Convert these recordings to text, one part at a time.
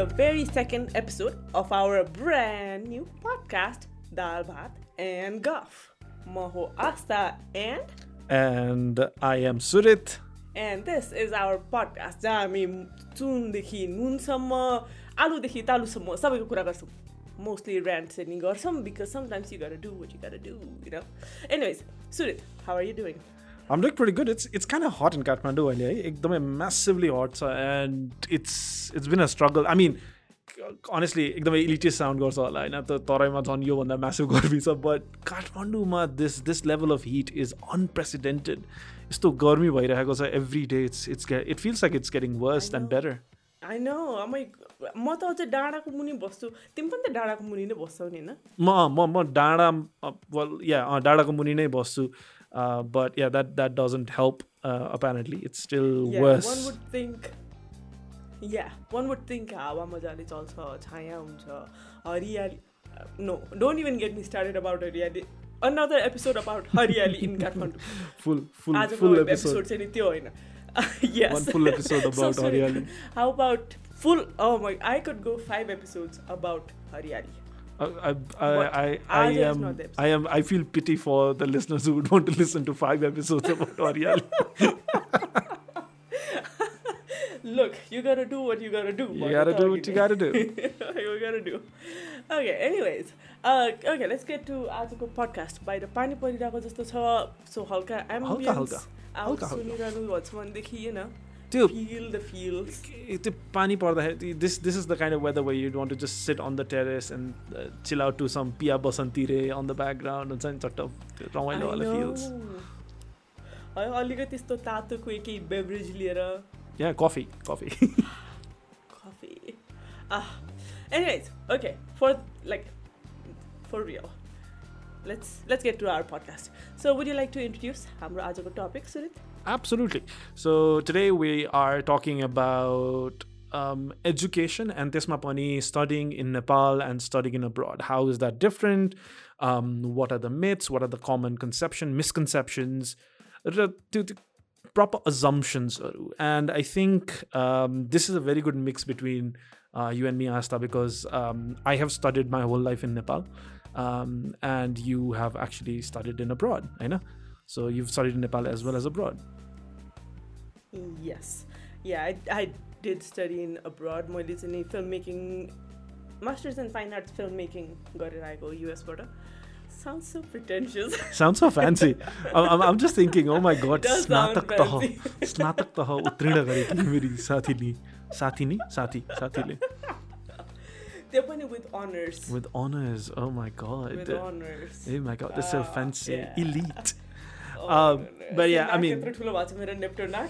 the very second episode of our brand new podcast, Dal Bhat and Guff. Maho Asta and And I am Surit. and this is our podcast जहाँ हामी चुनदेखि नुनसम्म आलुदेखि तालुसम्म सबैको कुरा गर्छौँ mostly ऱ्यान्ड setting गर्छौँ because sometimes you गर do what you गर do you know anyways Surit how are you doing I'm doing pretty good. It's it's kind of hot in Kathmandu अहिले है एकदमै massively hot छ and it's it's been a struggle. I mean honestly एकदमै इलिटियस sound गर्छ होला होइन? त तराईमा झन् योभन्दा म्यासिभ गर्मी छ बट काठमाडौँमा this this level of heat is unprecedented यस्तो गर्मी भइरहेको छ every day it's it's it feels like it's getting worse than better I know म त अझै डाँडाको मुनि बस्छु। तिमी पनि त डाँडाको मुनि नै बस्छौ नि होइन? म म म डाँडा या डाँडाको मुनि नै बस्छु। But ya that that doesn't help apparently it's still Yeah, worse one would think yeah one would think हावा मजाले चल्छ छाया हुन्छ हरियाली no don't even get me started about हरियाली another episode about हरियाली इन काठमाडौँ फुल फुल आजको फुल एपिसोड एपिसोड चाहिँ नि त्यो होइन yes One full episode So about sorry. हरियाली how about full oh my I could go five episodes about हरियाली I, I, I, But I, I ours is am not the episode. I am I feel pity for the listeners who would want to listen to five episodes about Hariali. look you gotta do what you gotta do you gotta do what you gotta do. you gotta do. Okay, anyways. Uh, okay, let's get to आजको podcast बाहिर पानी परिरहेको जस्तो छ so हल्का हल्का, ambience हल्का, हल्का। सुनिरहनु भएको छ भनेदेखि होइन त्यो feel the feels. त्यो पानी पर्दाखेरि this this is the kind of weather way you want to just sit on the terrace and chill out to some Piya Basanti on the background हुन्छ नि चट्ट त्यो रमाइलो वाला I फिल्स अलिकति यस्तो तातो कोही बेभरेज लिएर या coffee coffee coffee ah anyways okay for like for real. Let's let's get to our podcast. So would you like to introduce हाम्रो आजको topic सुरित Absolutely. So today we are talking about um, education and Tesma Pani studying in Nepal and studying in abroad. How is that different? Um, what are the myths? What are the common conception, misconceptions? proper assumptions and i think um, this is a very good mix between uh, you and me asta because um, i have studied my whole life in nepal um, and you have actually studied in abroad i know So you've studied in Nepal as well as abroad. yes yeah I, I did study in abroad मैले चाहिँ नि film making masters in fine arts film making गरेर आएको युएसबाट sound so pretentious Sounds so fancy. I'm, I'm, I'm just thinking, oh my god, Does sound स्नातक तह fancy. स्नातक तह उत्तीर्ण गरेकी मेरी साथीले साथी नि साथी साथीले त्यो पनि with honours with honors. Oh my god. With honours Oh my god, that's so Ah, fancy. yeah. Elite. um, but yeah, I mean,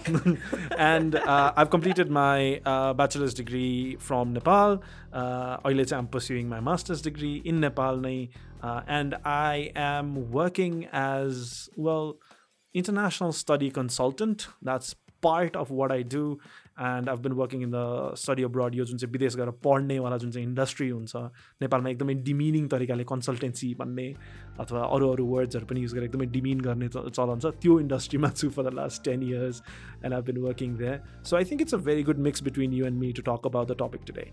and uh, I've completed my uh, bachelor's degree from Nepal. Uh, I'm pursuing my master's degree in Nepal, nahi, uh, and I am working as well international study consultant. That's part of what I do. And I've been working in the study abroad यो जुन चाहिँ विदेश गएर पढ्नेवाला जुन चाहिँ industry हुन्छ नेपालमा एकदमै डिमिनिङ तरिकाले कन्सल्टेन्सी भन्ने अथवा अरू अरू वर्ड्सहरू पनि युज गरेर एकदमै डिमिन गर्ने च- चलन छ त्यो इन्डस्ट्रीमा छु for the last ten years and I been working there so I think it's a very good mix between you and me to talk about the topic today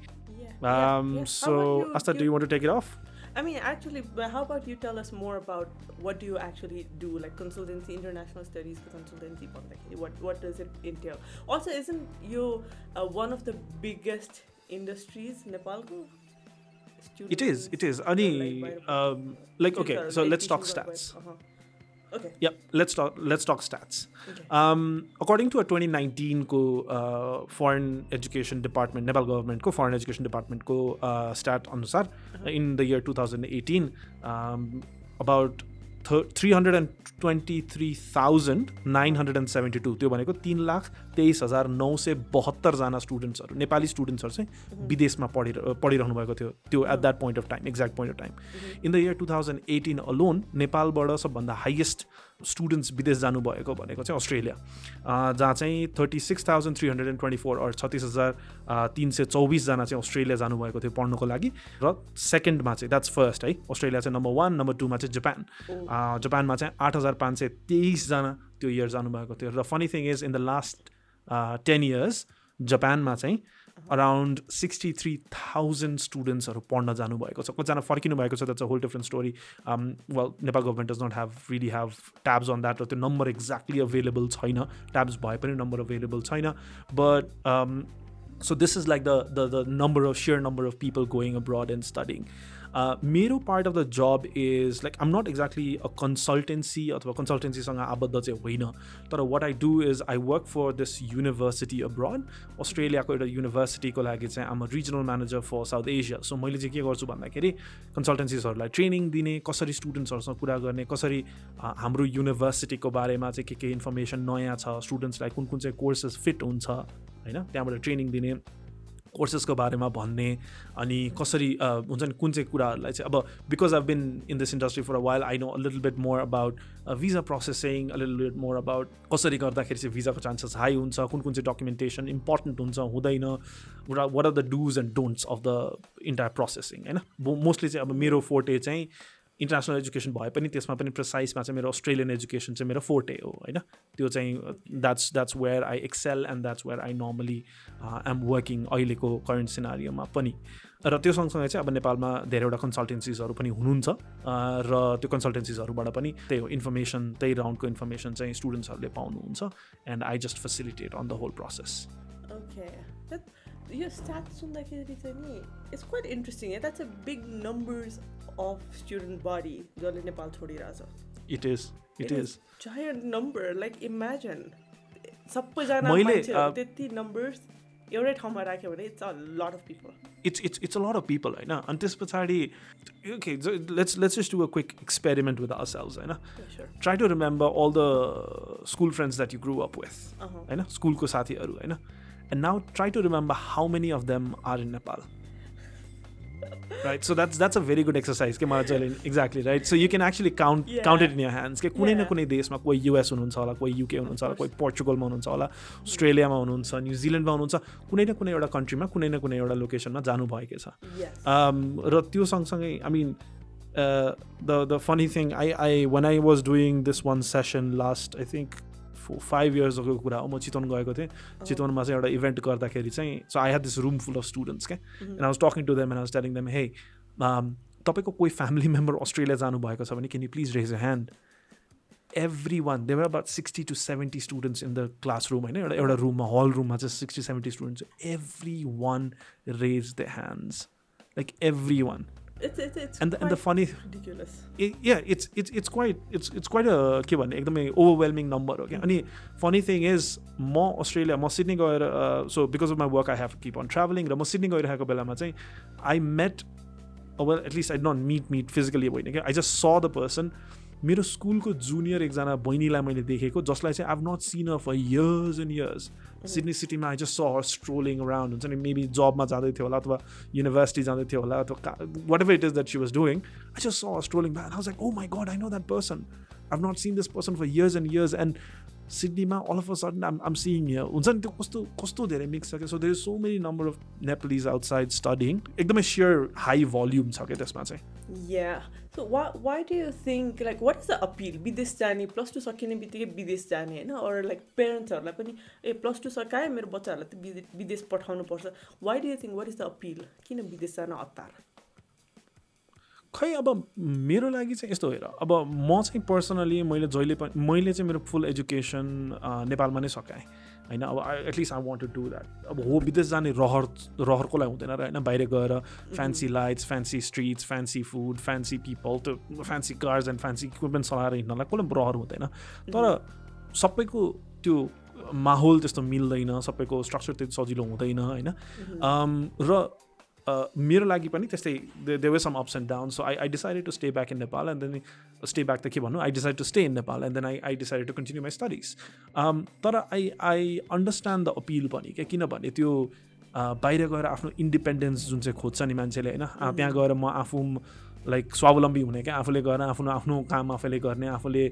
Um, so, Asta, do you want to take it off? I mean, actually, how about you tell us more about what do you actually do, like consultancy, international studies for consultancy, what what does it entail? Also, isn't you uh, one of the biggest industries Nepal? It is. It is. Ani, uh, like, um, like okay. So let's talk stats. Uh-huh. Okay. Yep, let's talk. Let's talk stats. Okay. Um, according to a 2019 को uh, foreign education department, Nepal government को foreign education department को uh, stat अनुसार in the year 2018, um, about th- 323,972 त्यो भनेको तिन लाख तेइस हजार नौ सय बहत्तरजना स्टुडेन्ट्सहरू नेपाली स्टुडेन्ट्सहरू चाहिँ विदेशमा पढिर पढिरहनु भएको थियो। त्यो at that point of time exact point of time in the year two thousand eighteen alone नेपालबाट सबभन्दा हाइएस्ट स्टुडेन्ट्स विदेश जानुभएको भनेको चाहिँ अस्ट्रेलिया। जहाँ चाहिँ thirty six thousand three hundred and twenty four or छत्तिस हजार तिन सय चौबिसजना चाहिँ अस्ट्रेलिया जानुभएको थियो पढ्नुको लागि। र सेकेन्डमा चाहिँ द्याट्स फर्स्ट है। अस्ट्रेलिया चाहिँ नम्बर वान नम्बर टूमा चाहिँ जापान जापानमा चाहिँ आठ हजार पाँच सय तेइसजना त्यो इयर जानुभएको थियो। र funny thing is in the last ten years जापानमा चाहिँ अराउन्ड सिक्सटी थ्री थाउजन्ड स्टुडेन्ट्सहरू पढ्न जानुभएको छ। कतिजना फर्किनु भएको छ that's a whole different story well Nepal government does not have really have tabs on that र त्यो नम्बर एक्ज्याक्टली अभाइलेबल छैन। ट्याब्स भए पनि नम्बर अभाइलेबल छैन। But so this is like the, the the number of sheer number of people going abroad and studying. uh, मेरो part of the job is like um not exactly a consultancy अथवा कन्सल्टेन्सीसँग आबद्ध चाहिँ होइन। तर what I do is I work for this university abroad अस्ट्रेलियाको एउटा युनिभर्सिटीको लागि चाहिँ आम regional manager for South Asia so मैले चाहिँ के गर्छु भन्दाखेरि कन्सल्टेन्सिजहरूलाई ट्रेनिङ दिने कसरी स्टुडेन्ट्सहरूसँग कुरा गर्ने कसरी हाम्रो युनिभर्सिटीको बारेमा चाहिँ के के इन्फर्मेसन नयाँ छ स्टुडेन्ट्सलाई कुन कुन चाहिँ कोर्सेस फिट हुन्छ होइन? त्यहाँबाट ट्रेनिङ दिने। कोर्सेसको बारेमा भन्ने अनि कसरी हुन्छ नि कुन चाहिँ कुराहरूलाई चाहिँ अब because I been in this industry for a while I know a little bit more about visa processing a little bit more about कसरी गर्दाखेरि चाहिँ भिजाको चान्सेस हाई हुन्छ कुन कुन चाहिँ डकुमेन्टेसन इम्पोर्टेन्ट हुन्छ हुँदैन what are the dos and don'ts of the entire processing होइन? मोस्टली चाहिँ अब मेरो फोर्टे चाहिँ इन्टरनेसनल एजुकेसन भए पनि त्यसमा पनि प्रिसाइजमा चाहिँ मेरो अस्ट्रेलियन एजुकेसन चाहिँ मेरो फोर्टे हो होइन? त्यो चाहिँ that's that's where I excel and that's where I normally am working अहिलेको करेन्ट सिनारीमा पनि। र त्यो सँगसँगै चाहिँ अब नेपालमा धेरैवटा कन्सल्टेन्सिजहरू पनि हुनुहुन्छ र त्यो कन्सल्टेन्सिजहरूबाट पनि त्यही हो इन्फर्मेसन त्यही राउन्डको इन्फर्मेसन चाहिँ स्टुडेन्ट्सहरूले पाउनुहुन्छ and I just facilitate on the whole process यो स्ट्याट सुन्दाखेरि चाहिँ नि it's quite interesting that's a big numbers of student body जसले Nepal छोडिरहेछ it is it is giant number like imagine सबैजना मान्छेहरू त्यति नम्बर्स एउटै ठाउँमा राख्यो भने it's a lot of people it's it's it's a lot of people होइन अनि त्यस पछाडि okay let's let's just do a quick experiment with our cells होइन try to remember all the school friends that you grew up with होइन स्कुलको साथीहरू होइन And now try to remember how many of them are in Nepal. Right? So that's that's a very good exercise के मलाई exactly right? So you can actually count yeah. count it in your hands के कुनै न कुनै देशमा कोही US हुनुहुन्छ होला कोही युके हुनुहुन्छ होला कोही पोर्चुगलमा हुनुहुन्छ होला अस्ट्रेलियामा हुनुहुन्छ न्युजिल्यान्डमा हुनुहुन्छ कुनै न कुनै एउटा कन्ट्रीमा कुनै न कुनै एउटा लोकेसनमा जानुभएकै छ। र त्यो सँगसँगै I mean the the funny thing I I one I was doing this one session last I think five इयर्सको कुरा हो म चितवन गएको थिएँ। चितवनमा चाहिँ एउटा इभेन्ट गर्दाखेरि चाहिँ so I have this room full of students क्या and I was talking to them and was telling them hey तपाईँको कोही फ्यामिली मेम्बर अस्ट्रेलिया जानुभएको छ भने you please raise a hand every one they were about sixty to seventy students in the class room होइन? एउटा एउटा रुममा hall रुममा चाहिँ sixty seventy students every one raise the hands like every one it's, it's, it's and the, and the funny ridiculous. It, yeah it's it's it's quite it's it's quite a के भन्ने एकदमै overwhelming number हो क्या अनि funny thing is म Australia म Sydney गएर so because of my work I have keep on travelling र म सिडनी गइरहेको बेलामा चाहिँ I met well at least I not meet meet physically होइन क्या I just saw the person मेरो स्कुलको जुनियर एकजना बहिनीलाई मैले देखेको जसलाई चाहिँ I've not seen a for years and years Sydney सिटीमा आई जस्ट स्ट्रोलिङ अराउन्ड हुन्छ नि मेबी जबमा जाँदै थियो होला अथवा युनिभर्सिटी जाँदै थियो होला अथवा whatever it is that she was doing I just saw strolling house like oh my god I know that person I've not seen this person for years and years and सिडनीमा all of a sudden I'm I'm seeing हुन्छ नि त्यो कस्तो कस्तो धेरै mix छ क्या so there is so many number of Nepalis outside studying एकदमै share high volume छ क्या त्यसमा चाहिँ या सो वा why do you think like what is the appeal विदेश जाने प्लस टू सकिने बित्तिकै विदेश जाने होइन अरू लाइक पेरेन्ट्सहरूलाई पनि ए प्लस टू सकायो मेरो बच्चाहरूलाई त विदेश पठाउनुपर्छ why do you think what is the appeal किन विदेश जान हतार खै अब मेरो लागि चाहिँ यस्तो हेर अब म चाहिँ पर्सनली मैले जहिले पनि मैले चाहिँ मेरो फुल एजुकेसन नेपालमा नै सकाएँ होइन अब at least I want to do that अब हो विदेश जाने रहर रहरको लागि हुँदैन र होइन बाहिर गएर fancy lights fancy streets fancy food fancy people त्यो fancy cars and fancy equipment चलाएर हिँड्नलाई कसलाई रहर हुँदैन। तर सबैको त्यो माहौल त्यस्तो मिल्दैन सबैको स्ट्रक्चर त्यति सजिलो हुँदैन होइन। र मेरो लागि पनि त्यस्तै they were some ups and down so I I decided to stay back in Nepal and then stay back त के भन्नु? I decide to stay in Nepal and then I I decided to continue my studies तर I I understand the appeal पनि क्या? किनभने त्यो बाहिर गएर आफ्नो इन्डिपेन्डेन्स जुन चाहिँ खोज्छ नि मान्छेले होइन? त्यहाँ गएर म आफू लाइक स्वावलम्बी हुने क्या? आफूले गएर आफ्नो आफ्नो काम आफूले गर्ने आफूले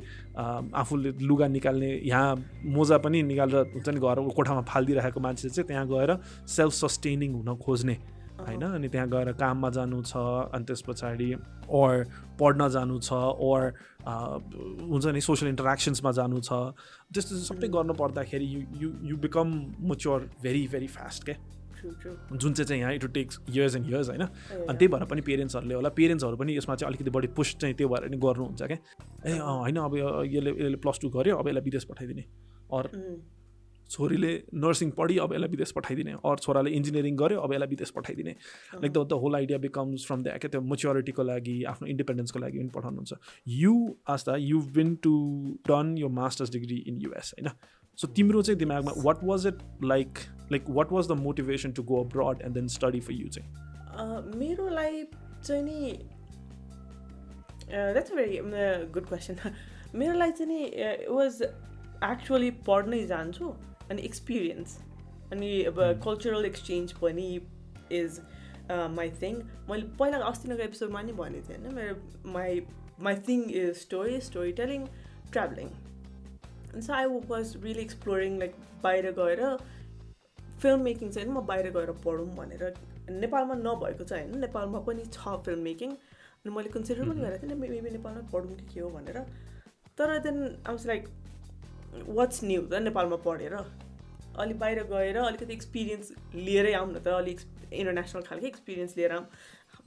आफूले लुगा निकाल्ने यहाँ मोजा पनि निकालेर हुन्छ नि घर कोठामा फालिदिइरहेको मान्छे चाहिँ त्यहाँ गएर सेल्फ सस्टेनिङ हुन खोज्ने। होइन? अनि त्यहाँ गएर काममा जानु छ अनि त्यस पछाडि ओर पढ्न जानु छ ओर हुन्छ नि सोसियल इन्टरेक्सन्समा जानु छ। त्यस्तो सबै गर्नु पर्दाखेरि you you you become mature very very fast क्या. जुन चाहिँ चाहिँ यहाँ it takes years and years होइन. अनि त्यही भएर पनि पेरेन्ट्सहरूले होला पेरेन्ट्सहरू पनि यसमा चाहिँ अलिकति बढी पुस्ट चाहिँ त्यो भएर नि गर्नुहुन्छ क्या ए होइन अब यसले यसले प्लस टू गर्यो अब यसलाई विदेश पठाइदिने। अर. छोरीले नर्सिङ पढी अब यसलाई विदेश पठाइदिने। अरू छोराले इन्जिनियरिङ गर्यो अब यसलाई विदेश पठाइदिने। Like the the whole idea becomes from the क्या त्यो मेच्योरिटीको लागि आफ्नो इन्डिपेन्डेन्सको लागि पनि पठाउनुहुन्छ। यु आस्ता यु बिन टु डन यो मास्टर्स डिग्री इन युएस होइन? सो तिम्रो चाहिँ दिमागमा what was it like like what was the motivation to go abroad and then study for you चाहिँ? मेरो लाइफ चाहिँ नि द्याट्स भेरी गुड क्वेसन मेरो लागि चाहिँ नि वाज एक्चुअली पढ्नै जान्छु। अनि एक्सपिरियन्स अनि अब कल्चरल एक्सचेन्ज पनि इज माई थिङ मैले पहिला अस्तिको एपिसोडमा नि भनेको थिएँ होइन मेरो my my thing is story story telling travelling so I was really exploring like बाहिर गएर फिल्म मेकिङ चाहिँ म बाहिर गएर पढौँ भनेर नेपालमा नभएको चाहिँ होइन नेपालमा पनि छ फिल्म मेकिङ अनि मैले कन्सिडर पनि गरेको थिएँ मेबी नेपालमै पढौँ कि के हो भनेर तर then was like what's new त नेपालमा पढेर अलि बाहिर गएर अलिकति एक्सपिरियन्स लिएरै आउँ न त अलिक इन्टरनेसनल खालको एक्सपिरियन्स लिएर आऊँ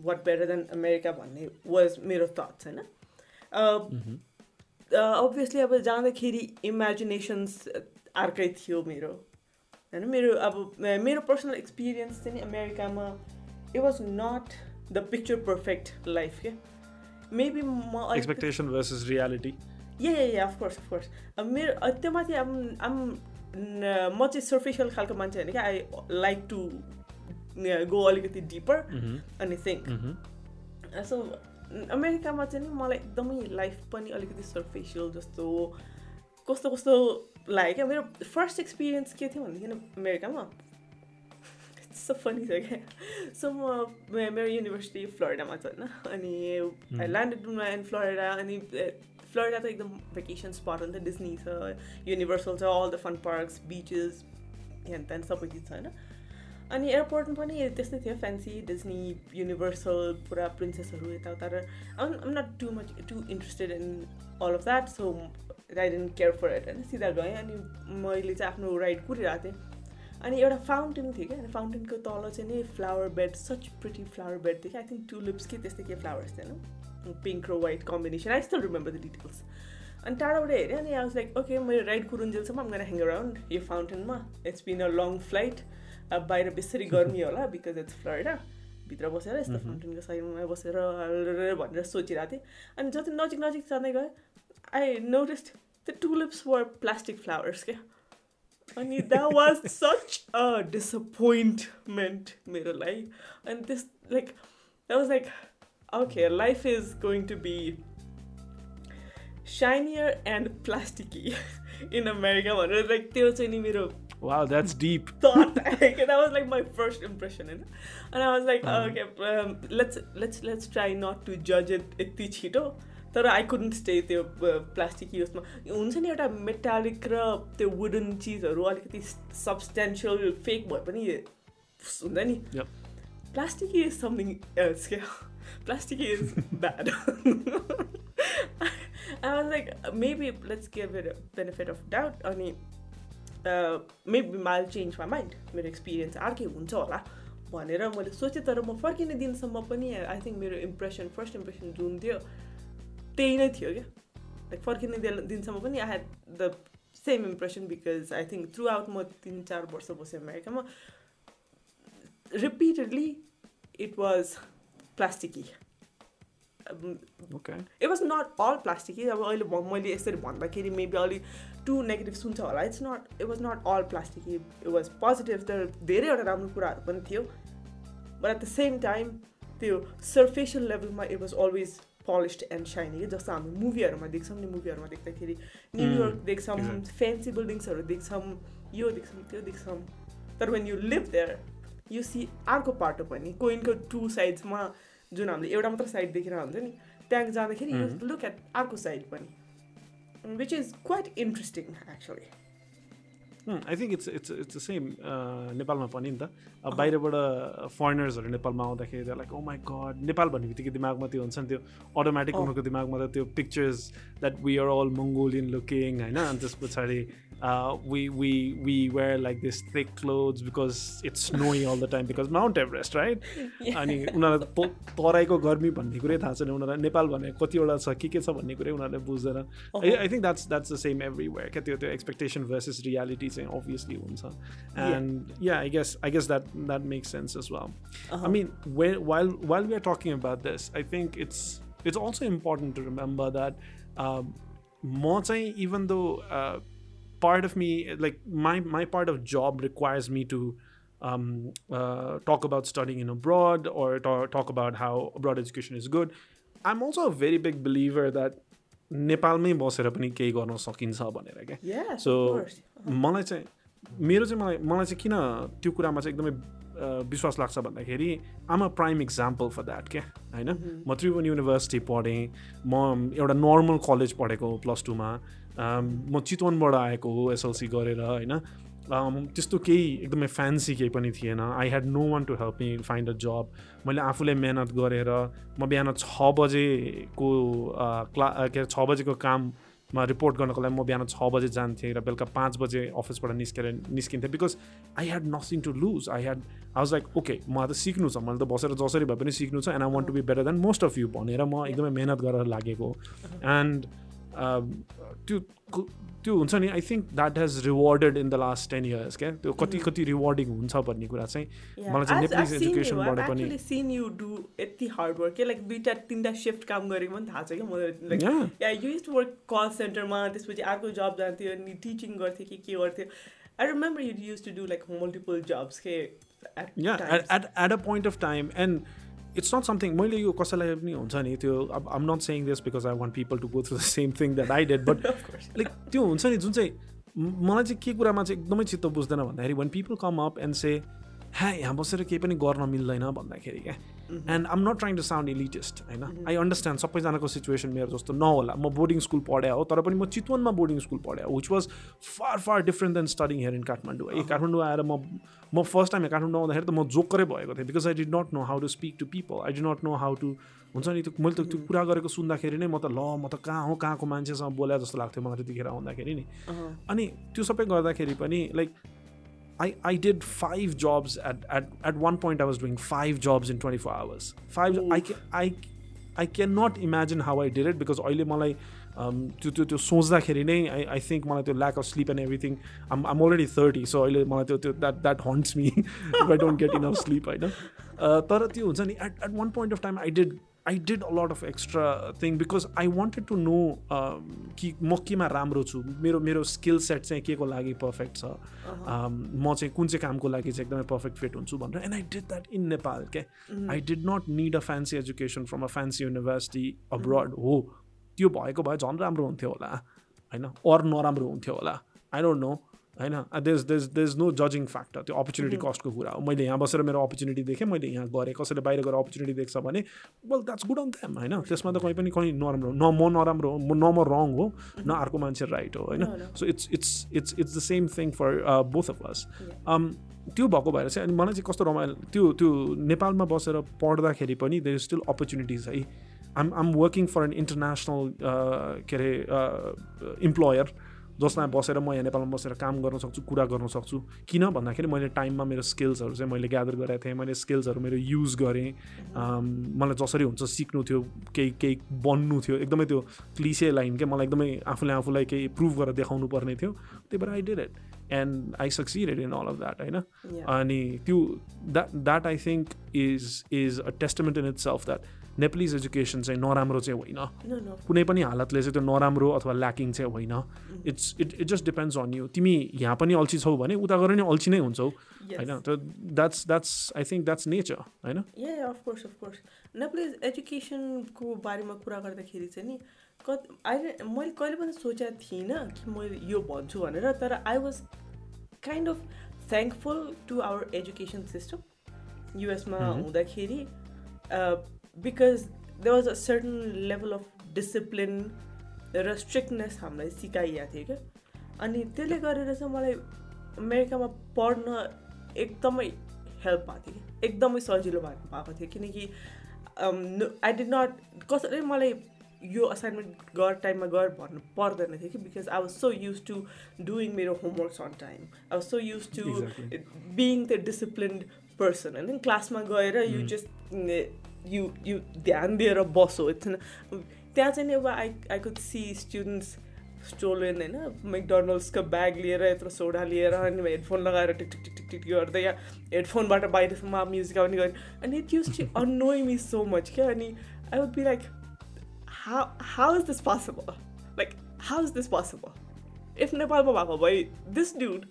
वाट बेटर देन अमेरिका भन्ने वाज मेरो थट्स होइन? अभियसली अब जाँदाखेरि इमेजिनेसन्स अर्कै थियो मेरो। होइन मेरो अब मेरो पर्सनल एक्सपिरियन्स चाहिँ नि अमेरिकामा it was not the picture perfect life के? मेबी म अलिक- expectation versus reality yeah yeah yeah of course of course मेरो त्यो माथि अब आम म चाहिँ सर्फेसियल खालको मान्छे होइन क्या? आई लाइक टु गो अलिकति डिपर अनि थिङ्क सो अमेरिकामा चाहिँ नि मलाई एकदमै लाइफ पनि अलिकति सर्फेसियल जस्तो कस्तो कस्तो लाग्यो क्या? मेरो फर्स्ट एक्सपिरियन्स के थियो भनेदेखि अमेरिकामा सो फनी छ क्या? सो म मेरो युनिभर्सिटी फ्लोरिडामा छ होइन? अनि ल्यान्डेड इन फ्लोरिडा अनि फ्लोरिडा त एकदम भेकेसन स्पट हो नि त डिस्नी छ युनिभर्सल छ all the fun parks beaches हेन त्यहाँ सबै चिज छ होइन अनि एयरपोर्टमा पनि त्यस्तै थियो फ्यान्सी डिस्नी युनिभर्सल पुरा प्रिन्सेसहरू यताउता र I'm not too much too interested in all of that so I don't care for it होइन सिधा गएँ अनि मैले चाहिँ आफ्नो राइड कुरिरहेको थिएँ अनि एउटा फाउन्टेन थियो क्या अनि फाउन्टेनको तल चाहिँ नि flower bed such pretty flower bed थियो क्या आई थिङ्क टुलिप्स कि त्यस्तै के फ्लावर्स होइन पिङ्क र white combination I still remember the details अनि टाढाबाट हेरेँ अनि आई वाज लाइक ओके मेरो राइड कुरुन्जेलसम्म I'm gonna ह्याङ अराउन्ड यो फाउन्टेनमा it's been a long flight अब बाहिर बेसरी गर्मी होला बिकज इट्स फ्लोरिडा भित्र बसेर यस्तो फाउन्टेनको साइडमा बसेर भनेर सोचिरहेको थिएँ अनि जति नजिक नजिक जाँदै गएँ I noticed the tulips were plastic flowers क्या अनि that was such a disappointment मेरो लागि अनि त्यस like that was like okay life is going to be shinier and plasticky in America भनेर लाइक त्यो चाहिँ नि मेरो wow that's deep thought like that was like my first impression and, and I was like okay um, let's let's let's try not to judge it यति छिटो तर I couldn't stay त्यो plastic युजमा हुन्छ नि एउटा मेटालिक र त्यो वुडन चिजहरू अलिकति सब्सटेन्सियल फेक भए पनि हुन्छ नि प्लास्टिक इज समथिङ एल्स क्या Plastic is bad I was like maybe let's give it benefit of doubt अनि maybe I'll change my mind मेरो एक्सपिरियन्स अर्कै हुन्छ होला। भनेर मैले सोचेँ तर म फर्किने दिनसम्म पनि आई थिङ्क मेरो इम्प्रेसन फर्स्ट इम्प्रेसन जुन थियो त्यही नै थियो क्या। लाइक फर्किने दिन- दिनसम्म पनि I had the same impression because I think throughout म तिन चार वर्ष बसेँ अमेरिकामा। Repeatedly it was plasticky. It was not all plasticky अब अहिले मैले यसरी भन्दाखेरि मेबी अलिक टु नेगेटिभ सुन्छ होला। It's not it was not all plasticky it was positive तर धेरैवटा राम्रो कुराहरू पनि थियो। But at the same time त्यो superficial level it was always polished and shiny जस्तो हामी मुभीहरूमा देख्छौँ नि मुभीहरूमा देख्दाखेरि। न्युयोर्क देख्छौँ exactly. फ्यान्सी बिल्डिङ्सहरू देख्छौँ यो देख्छौँ त्यो देख्छौँ। तर when you live there you see अर्को पाटो पनि कोइनको टु साइड्समा जुन हामीले एउटा मात्र साइड देखेर हुन्छ नि त्यहाँ जाँदाखेरि यु लुक एट अर्को साइड पनि which is quite interesting actually I think it's it's it's same नेपालमा पनि नि त। अब बाहिरबाट फरेनर्सहरू नेपालमा आउँदाखेरि त्यो like oh my god Nepal भन्ने बित्तिकै दिमागमा त्यो हुन्छ नि त्यो अटोमेटिक उनीहरूको दिमागमा त त्यो pictures that we are all Mongolian looking होइन? अनि त्यस पछाडि uh, we we we wear like this thick clothes because it's snowing all the time because Mount Everest, right? अनि उनीहरूलाई तराईको गर्मी भन्ने कुरै थाहा छैन। उनीहरूलाई नेपाल भनेको कतिवटा छ के के छ भन्ने कुरै उनीहरूले बुझ्दैन। I think that's that's the same everywhere क्या त्यो त्यो एक्सपेक्टेसन भर्सेस रियालिटी चाहिँ अभियसली हुन्छ। And yeah I guess I guess that that makes sense as well I mean way while while we are talking about this I think it's it's also important to remember that म चाहिँ even though part of me like my my part of job requires me to um, uh, talk about studying in abroad or talk, talk about how abroad education is good i'm also a very big believer that नेपालमै बसेर पनि केही गर्न सकिन्छ भनेर क्या so मलाई चाहिँ मेरो चाहिँ मलाई मलाई चाहिँ किन त्यो कुरामा चाहिँ एकदमै विश्वास लाग्छ भन्दाखेरि I'm a prime example for that क्या होइन म त्रिभुवन युनिभर्सिटी पढेँ म एउटा नर्मल कलेज पढेको प्लस टूमा म चितवनबाट आएको हो एसएलसी गरेर होइन? त्यस्तो केही एकदमै फ्यान्सी केही पनि थिएन। I had no one to help me find a job मैले आफूले मेहनत गरेर म बिहान छ बजेको क्ला के अरे छ बजेको काममा रिपोर्ट गर्नको लागि म बिहान छ बजे जान्थेँ र बेलुका पाँच बजे अफिसबाट निस्केर निस्किन्थेँ because I had nothing to lose I had I was like okay मलाई त सिक्नु छ मैले त बसेर जसरी भए पनि सिक्नु छ and I want to be better than most of you भनेर म एकदमै मेहनत गरेर लागेको एन्ड त्यो त्यो हुन्छ नि I think that has rewarded in the last ten years क्या? त्यो कति mm-hmm. कति रिवार्डिङ हुन्छ भन्ने कुरा चाहिँ मलाई चाहिँ नेपाली एजुकेसनबाट पनि सिन यु डु यति हार्ड वर्क के लाइक दुइटा तिनवटा सिफ्ट काम गरेको पनि थाहा छ क्या? मलाई युज टु वर्क कल सेन्टरमा त्यसपछि अर्को जब जान्थ्यो अनि टिचिङ गर्थ्यो कि के गर्थ्यो? I remember you used to do like multiple jobs के? At at a point of time and it's not something मैले यो कसैलाई पनि हुन्छ नि त्यो अब I'm not saying this because I want people to go through the same thing that I did but like त्यो हुन्छ नि जुन चाहिँ मलाई चाहिँ के कुरामा चाहिँ एकदमै चित्त बुझ्दैन भन्दाखेरि when people come up and say ह्या यहाँ बसेर केही पनि गर्न मिल्दैन भन्दाखेरि क्या? And I'm not trying to sound elitist होइन? आई अन्डरस्ट्यान्ड सबैजनाको सिचुएसन मेरो जस्तो नहोला। म बोर्डिङ स्कुल पढाएँ हो तर पनि म चितवनमा बोर्डिङ स्कुल पढाएँ which was far far different than studying here in Kathmandu ए काठमाडौँ आएर म म फर्स्ट टाइम काठमाडौँ आउँदाखेरि त म जोकरै भएको थिएँ because I did not know how to speak to people I did not know how to हुन्छ नि त्यो मैले त त्यो कुरा गरेको सुन्दाखेरि नै म त ल म त कहाँ हो कहाँको मान्छेसँग बोल्या जस्तो लाग्थ्यो मलाई त्यतिखेर आउँदाखेरि नि। अनि त्यो सबै गर्दाखेरि पनि like I, I did five jobs at, at, at one point I was doing five jobs in 24 hours. Five I, I, I cannot imagine how I did it because अहिले मलाई त्यो त्यो त्यो सोच्दाखेरि नै आई आई थिङ्क मलाई त्यो lack of sleep and everything um um already thirty so अहिले मलाई त्यो त्यो that that haunts me I don't get enough sleep होइन तर त्यो हुन्छ नि at at one point of time I did I did a lot of extra thing because I wanted to know कि म केमा राम्रो छु? मेरो मेरो स्किल सेट चाहिँ के को लागि पर्फेक्ट छ? म चाहिँ कुन चाहिँ कामको लागि चाहिँ एकदमै पर्फेक्ट फिट हुन्छु भनेर। And I did that in Nepal क्या I did not need a fancy education from a fancy university abroad हो त्यो भएको भए झन् राम्रो हुन्थ्यो होला होइन? अरू नराम्रो हुन्थ्यो होला। आई डोन्ट नो होइन? देज देज देज नो जजिङ फ्याक्टर त्यो अपर्च्युनिटी कस्टको कुरा हो। मैले यहाँ बसेर मेरो अपर्च्युनिटी देखेँ मैले यहाँ गरेँ। कसैले बाहिर गएर अपर्च्युनिटी देख्छ भने well that's good on them होइन? त्यसमा त कहीँ पनि कहीँ नराम्रो न म नराम्रो हो न म रङ हो न अर्को मान्छे राइट हो होइन? So it's it's it's it's the same thing for both of us त्यो भएको भएर चाहिँ अनि मलाई चाहिँ कस्तो रमाइलो त्यो त्यो नेपालमा बसेर पढ्दाखेरि पनि देयर इज स्टिल अपर्च्युनिटिज है? Um um working for an international के अरे इम्प्लोयर जसमा बसेर म यहाँ नेपालमा बसेर काम गर्न सक्छु कुरा गर्न सक्छु। किन भन्दाखेरि मैले टाइममा मेरो स्किल्सहरू चाहिँ मैले ग्यादर गरेको थिएँ मैले स्किल्सहरू मेरो युज गरेँ। मलाई जसरी हुन्छ सिक्नु थियो केही केही बन्नु थियो एकदमै त्यो क्लिसे लाइन क्या मलाई एकदमै आफूले आफूलाई केही प्रुभ गरेर देखाउनु पर्ने थियो। त्यही भएर I did it and I succeeded in all of that होइन? अनि त्यो that that I think is is a testament in its self that Nepalese education चाहिँ नराम्रो चाहिँ होइन। कुनै पनि हालतले चाहिँ त्यो नराम्रो अथवा ल्याकिङ चाहिँ होइन। It's it it just depends on you तिमी यहाँ पनि अल्छी छौ भने उता गएर नि अल्छी नै हुन्छौ। होइन त that's that's I think that's nature होइन? Of course of course Nepalese एजुकेसनको बारेमा कुरा गर्दाखेरि चाहिँ नि कति अहिले मैले कहिले पनि सोचेको थिइनँ कि मैले यो भन्छु भनेर तर I was kind of thankful to our education system युएसमा हुँदाखेरि because they was a certain level of discipline र स्ट्रिक्टनेस हामीलाई सिकाइएको थियो क्या? अनि त्यसले गरेर चाहिँ मलाई अमेरिकामा पढ्न एकदमै हेल्प भएको थियो कि एकदमै सजिलो भएको भएको थियो किनकि आई डिड नट कसैले मलाई यो असाइनमेन्ट गर टाइममा गर भन्नु पर्दैन थियो कि? Because I was so used to doing मेरो homeworks on time I was so used to. Being the disciplined person होइन क्लासमा गएर यु जस्ट यु यु ध्यान दिएर बसो इट्स त्यहाँ चाहिँ नि अब I I could see students stolen होइन मेकडोनल्ड्सको ब्याग लिएर यत्रो सोडा लिएर अनि हेडफोन लगाएर टिक टिक टिक टिक टिक गर्दै या हेडफोनबाट बाहिरसम्म म्युजिक आउने गर्ने अनि it used to annoy me so much क्या अनि I would be like how how is this possible? Like, how is this possible? If Nepal भएको भए this dude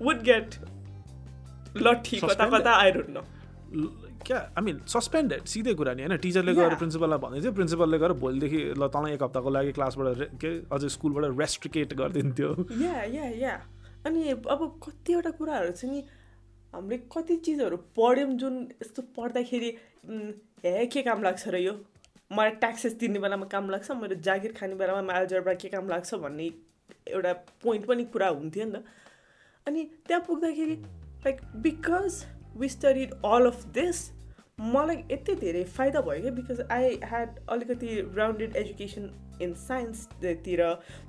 would get लट्ठी कता. कता. ल- क्या? आई मिन सस्पेन्डेड सिधै कुरा नि होइन? टिचरले गएर. प्रिन्सिपललाई भन्दै थियो। प्रिन्सिपलले गएर भोलिदेखि ल तँलाई एक हप्ताको लागि क्लासबाट के अझै स्कुलबाट रेस्ट्रिकेट गरिदिन्थ्यो। Yeah, yeah, yeah. अनि अब कतिवटा कुराहरू चाहिँ नि हामीले कति चिजहरू पढ्यौँ जुन यस्तो पढ्दाखेरि हे के काम लाग्छ र यो? मलाई ट्याक्सेस तिर्ने बेलामा काम लाग्छ मेरो जागिर खाने बेलामा एल्जरबा के काम लाग्छ भन्ने एउटा पोइन्ट पनि कुरा हुन्थ्यो नि त। अनि त्यहाँ पुग्दाखेरि like because we studied all of this मलाई यति धेरै फाइदा भयो क्या बिकज आई ह्याड अलिकति राउन्डेड एजुकेसन इन साइन्सतिर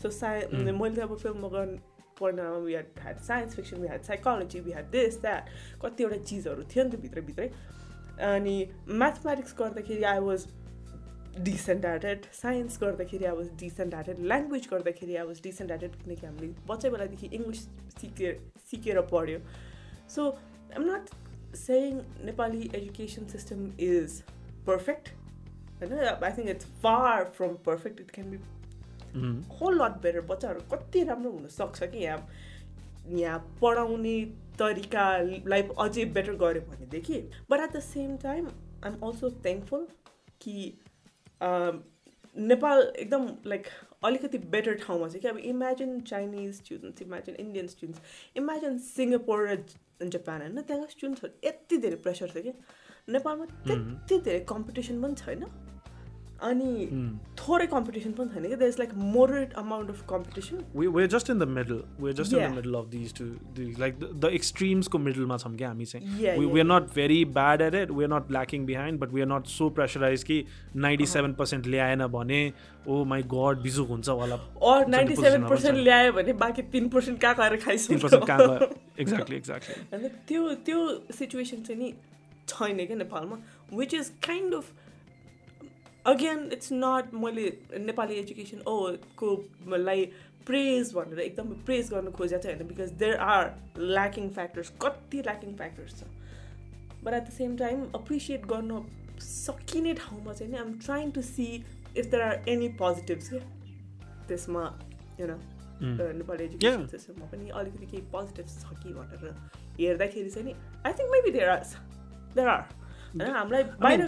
सो साइ मैले त अब फिल्ममा गर्न पढ्नमा we had had science fiction we had psychology we had this that कतिवटा चिजहरू थियो नि त भित्रभित्रै। अनि म्याथमेटिक्स गर्दाखेरि I was decent it science गर्दाखेरि I was decent it language गर्दाखेरि आई वाज डिसेन्ट इट किनकि हामीले बच्चा बेलादेखि इङ्ग्लिस सिकेर सिकेर पढ्यो। So I'm not education system is perfect होइन I think it's far from perfect it can be um, whole lot better बच्चाहरू कति राम्रो हुनसक्छ कि यहाँ यहाँ पढाउने तरिकालाई अझै बेटर गऱ्यो भनेदेखि but at the same time I am also thankful कि नेपाल एकदम लाइक अलिकति बेटर ठाउँमा छ कि अब imagine Chinese students imagine Indian students imagine Singapore र जापान होइन त्यहाँको स्टुडेन्ट्सहरू यति धेरै प्रेसर छ कि नेपालमा त्यति धेरै कम्पिटिसन पनि छैन। अनि. थोरै कम्पिटिसन पनि छैन कि? There is like moderate amount of competition we, we're just in the middle. We're just in Yeah. the middle of these two these, like the, the extremes को मिडलमा छौँ क्या हामी चाहिँ we, yeah, we're yeah. not very bad at it. We're not lacking behind but we're not so pressurized कि 97% ल्याएन भने oh my God बिजोक हुन्छ होला or ninety seven percent ल्यायो भने बाँकी तिन पर्सेन्ट कहाँ गएर पर्सेन्ट गयो एक्ज्याक्टली एक्ज्याक्टली होइन त्यो त्यो सिचुएसन चाहिँ नि छैन क्या नेपालमा which is kind of again it's not मैले नेपाली एजुकेसन ओ को लाई प्रेज भनेर एकदम प्रेज गर्न खोजेको चाहिँ होइन because there are lacking factors कति ल्याकिङ फ्याक्टर्स छ। But at the same time appreciate गर्न सकिने ठाउँमा चाहिँ नि I'm trying to see if there are any positives क्या त्यसमा यु न नेपाली एजुकेसन. सिस्टममा पनि अलिकति केही पोजिटिभ्स छ कि भनेर हेर्दाखेरि चाहिँ नि I think maybe there are there are होइन हामीलाई बाहिर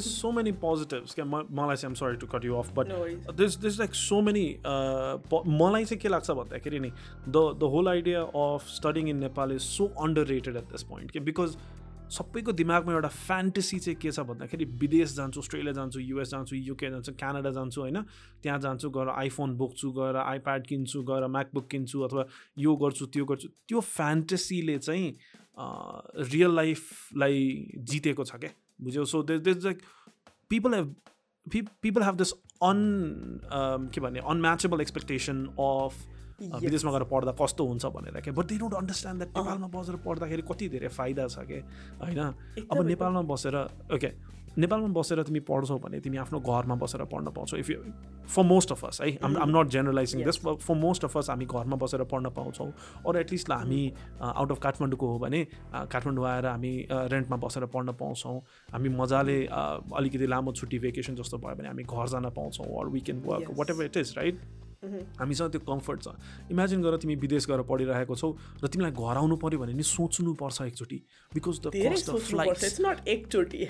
so many positives. क्या मलाई चाहिँ off, but No worries. there's there's like so many. Uh, po- मलाई चाहिँ के लाग्छ भन्दाखेरि नि the the whole idea of studying in Nepal is so underrated at this point. के because सबैको दिमागमा एउटा फ्यान्टेसी चाहिँ के छ भन्दाखेरि विदेश जान्छु अस्ट्रेलिया जान्छु युएस जान्छु युके जान्छु क्यानाडा जान्छु होइन त्यहाँ जान्छु गएर आइफोन बोक्छु गएर आइप्याड किन्छु गएर म्याकबुक किन्छु अथवा यो गर्छु त्यो गर्छु त्यो फ्यान्टेसीले चाहिँ रियल लाइफलाई जितेको छ क्या? बुझ्यौ? So they this like people have people have this on के भन्ने अनम्याचेबल एक्सपेक्टेसन अफ विदेशमा गएर पढ्दा कस्तो हुन्छ भनेर क्या but they don't understand that नेपालमा बसेर पढ्दाखेरि कति धेरै फाइदा छ क्या होइन? अब नेपालमा बसेर ओके। नेपालमा बसेर तिमी पढ्छौ भने तिमी आफ्नो घरमा बसेर पढ्न पाउँछौ। If you for most of us है um I'm not generalising this for most of us हामी घरमा बसेर पढ्न पाउँछौँ। अर एटलिस्ट हामी आउट अफ काठमाडौँको हो भने काठमाडौँ आएर हामी रेन्टमा बसेर पढ्न पाउँछौँ। हामी मजाले अ, अलिकति लामो छुट्टी भेकेसन जस्तो भयो भने हामी घर जान पाउँछौँ or we can work. Whatever it is right हामीसँग त्यो कम्फर्ट छ। इमेजिन गर तिमी विदेश गएर पढिरहेको छौ र तिमीलाई घर आउनु पऱ्यो भने नि सोच्नुपर्छ एकचोटि। Because the cost of not एकचोटि।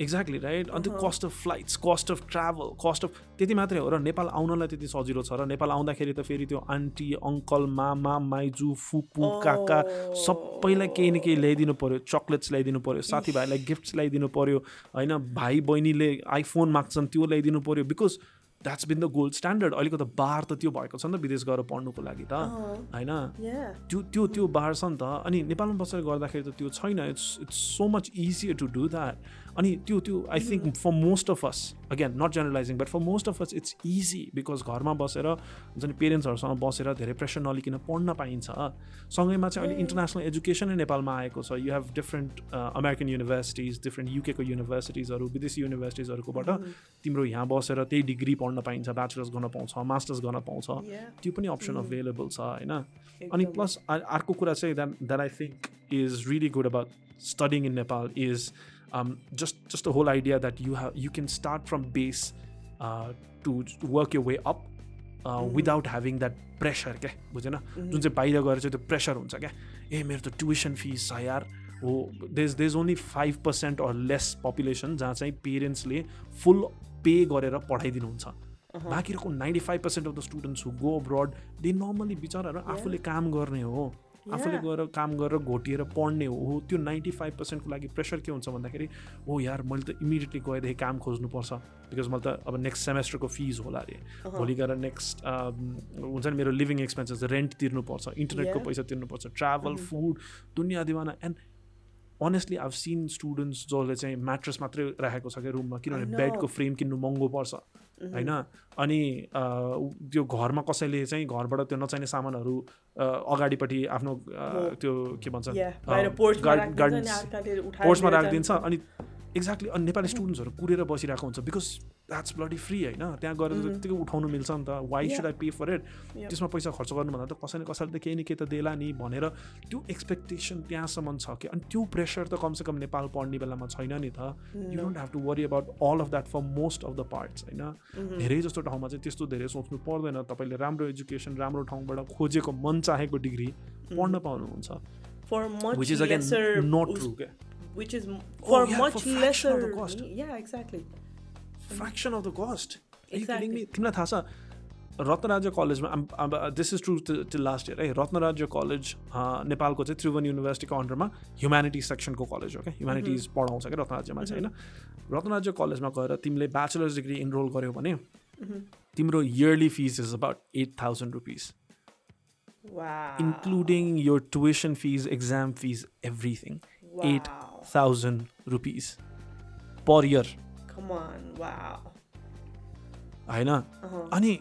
एक्ज्याक्टली राइट अन्त cost of flights cost of travel cost of त्यति मात्रै हो र नेपाल आउनलाई त्यति सजिलो छ र नेपाल आउँदाखेरि त फेरि त्यो आन्टी अङ्कल मामा माइजू फुपू काका सबैलाई केही न केही ल्याइदिनु पऱ्यो चक्लेट्स ल्याइदिनु पऱ्यो साथीभाइलाई गिफ्ट्स ल्याइदिनु पऱ्यो होइन भाइ बहिनीले आइफोन माग्छन् त्यो ल्याइदिनु पऱ्यो because that's been the gold standard अहिलेको त बार त त्यो भएको छ नि त विदेश गएर पढ्नुको लागि त होइन. त्यो त्यो त्यो बार छ नि त। अनि नेपालमा बसेर गर्दाखेरि त त्यो छैन। It's it's so much easier to do that अनि त्यो त्यो I think for most of us again not generalising but for most of us it's easy because घरमा बसेर हुन्छ नि पेरेन्ट्सहरूसँग बसेर धेरै प्रेसर नलिकन पढ्न पाइन्छ। सँगैमा चाहिँ अहिले इन्टरनेसनल एजुकेसनै नेपालमा आएको छ। You have different American universities different युकेको युनिभर्सिटिजहरू विदेशी युनिभर्सिटिजहरूकोबाट तिम्रो यहाँ बसेर त्यही डिग्री पढ्न पाइन्छ ब्याचलर्स गर्न पाउँछ मास्टर्स गर्न पाउँछ. त्यो पनि अप्सन अभाइलेबल छ होइन? अनि। प्लस अर्को कुरा चाहिँ that that I think is really good about studying in Nepal is just just the whole idea that you have you can start from base to work you way up without having that pressure क्या बुझेन जुन चाहिँ बाहिर गएर चाहिँ त्यो pressure हुन्छ क्या ए मेरो त ट्युसन फिस छ यार हो these these only five percent or less population जहाँ चाहिँ पेरेन्ट्सले फुल पे गरेर पढाइदिनुहुन्छ बाँकीको ninety five percent of the students who go abroad they normally बिचराहरू आफूले काम गर्ने हो आफूले. गएर काम गरेर घोटिएर पढ्ने हो त्यो नाइन्टी फाइभ पर्सेन्टको लागि प्रेसर के हुन्छ भन्दाखेरि हो यार मैले त इमिडिएटली गएदेखि काम खोज्नुपर्छ बिकज मैले त अब नेक्स्ट सेमेस्टरको फिज होला अरे भोलि गएर नेक्स्ट हुन्छ नि मेरो लिभिङ एक्सपेन्सेस रेन्ट तिर्नुपर्छ इन्टरनेटको. पैसा तिर्नुपर्छ ट्राभल फुड दुनियाँ दिवाना and honestly I've seen students जसले चाहिँ म्याट्रेस मात्रै राखेको छ क्या रुममा किनभने. बेडको फ्रेम किन्नु महँगो पर्छ होइन? अनि त्यो घरमा कसैले चाहिँ घरबाट त्यो नचाहिने सामानहरू अगाडिपट्टि आफ्नो। त्यो के भन्छ पोर्चमा राखिदिन्छ अनि एक्ज्याक्टली अनि नेपाली स्टुडेन्ट्सहरू कुरेर बसिरहेको हुन्छ बिकज द्याट्स ब्लडी फ्री होइन? त्यहाँ गएर त त्यतिकै उठाउनु मिल्छ नि त। Why. Should I pay for it. त्यसमा पैसा खर्च गर्नुभन्दा त कसैले कसैले त केही न केही त देला नि भनेर त्यो एक्सपेक्टेसन त्यहाँसम्म छ कि अनि त्यो प्रेसर त कमसेकम नेपाल पढ्ने बेलामा छैन नि त। You don't have to worry about all of that for most of the parts होइन? धेरै जस्तो ठाउँमा चाहिँ त्यस्तो धेरै सोच्नु पर्दैन। तपाईँले राम्रो एजुकेसन राम्रो ठाउँबाट खोजेको मन चाहेको डिग्री पढ्न पाउनुहुन्छ। For much which is again lesser not us- true क्या which is m- Oh, for yeah, much for fraction of lesser the cost. yeah exactly. Fraction of the cost Exactly. तिमीलाई थाहा छ रत्नराज्य कलेजमा this is true till last year है Ratnarajya college नेपालको चाहिँ त्रिभुवन युनिभर्सिटीको अन्डरमा humanities सेक्सनको college हो क्या ह्युम्यानिटिज पढाउँछ क्या रत्नराज्यमा चाहिँ होइन रत्नराज्य कलेजमा गएर तिमीले ब्याचलर्स डिग्री इनरोल गर्यौ भने तिम्रो yearly fees is about eight thousand rupees wow. Including your tuition fees exam fees everything eight wow thousand rupees per year come on wow होइन uh-huh. अनि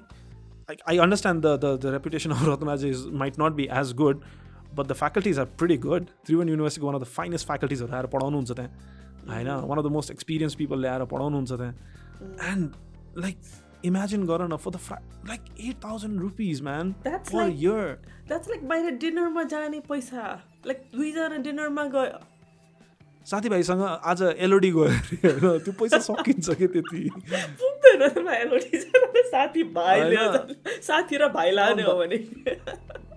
I understand the the the reputation of Ratna's is might not be as good but the faculties are pretty good Tribhuvan युनिभर्सिटीको one of the finest फ्याकल्टिजहरू आएर पढाउनुहुन्छ त्यहाँ होइन one of the most experience people ल्याएर पढाउनुहुन्छ त्यहाँ and like imagine गर न for the फ्या like at thousand rupees man That's per like- year that's like बाहिर डिनरमा जाने पैसा लाइक दुईजना डिनरमा गयो साथीभाइसँग आज एलओडी गयो अरे होइन? त्यो पैसा सकिन्छ कि त्यति? साथी र भाइ लाने हो भने।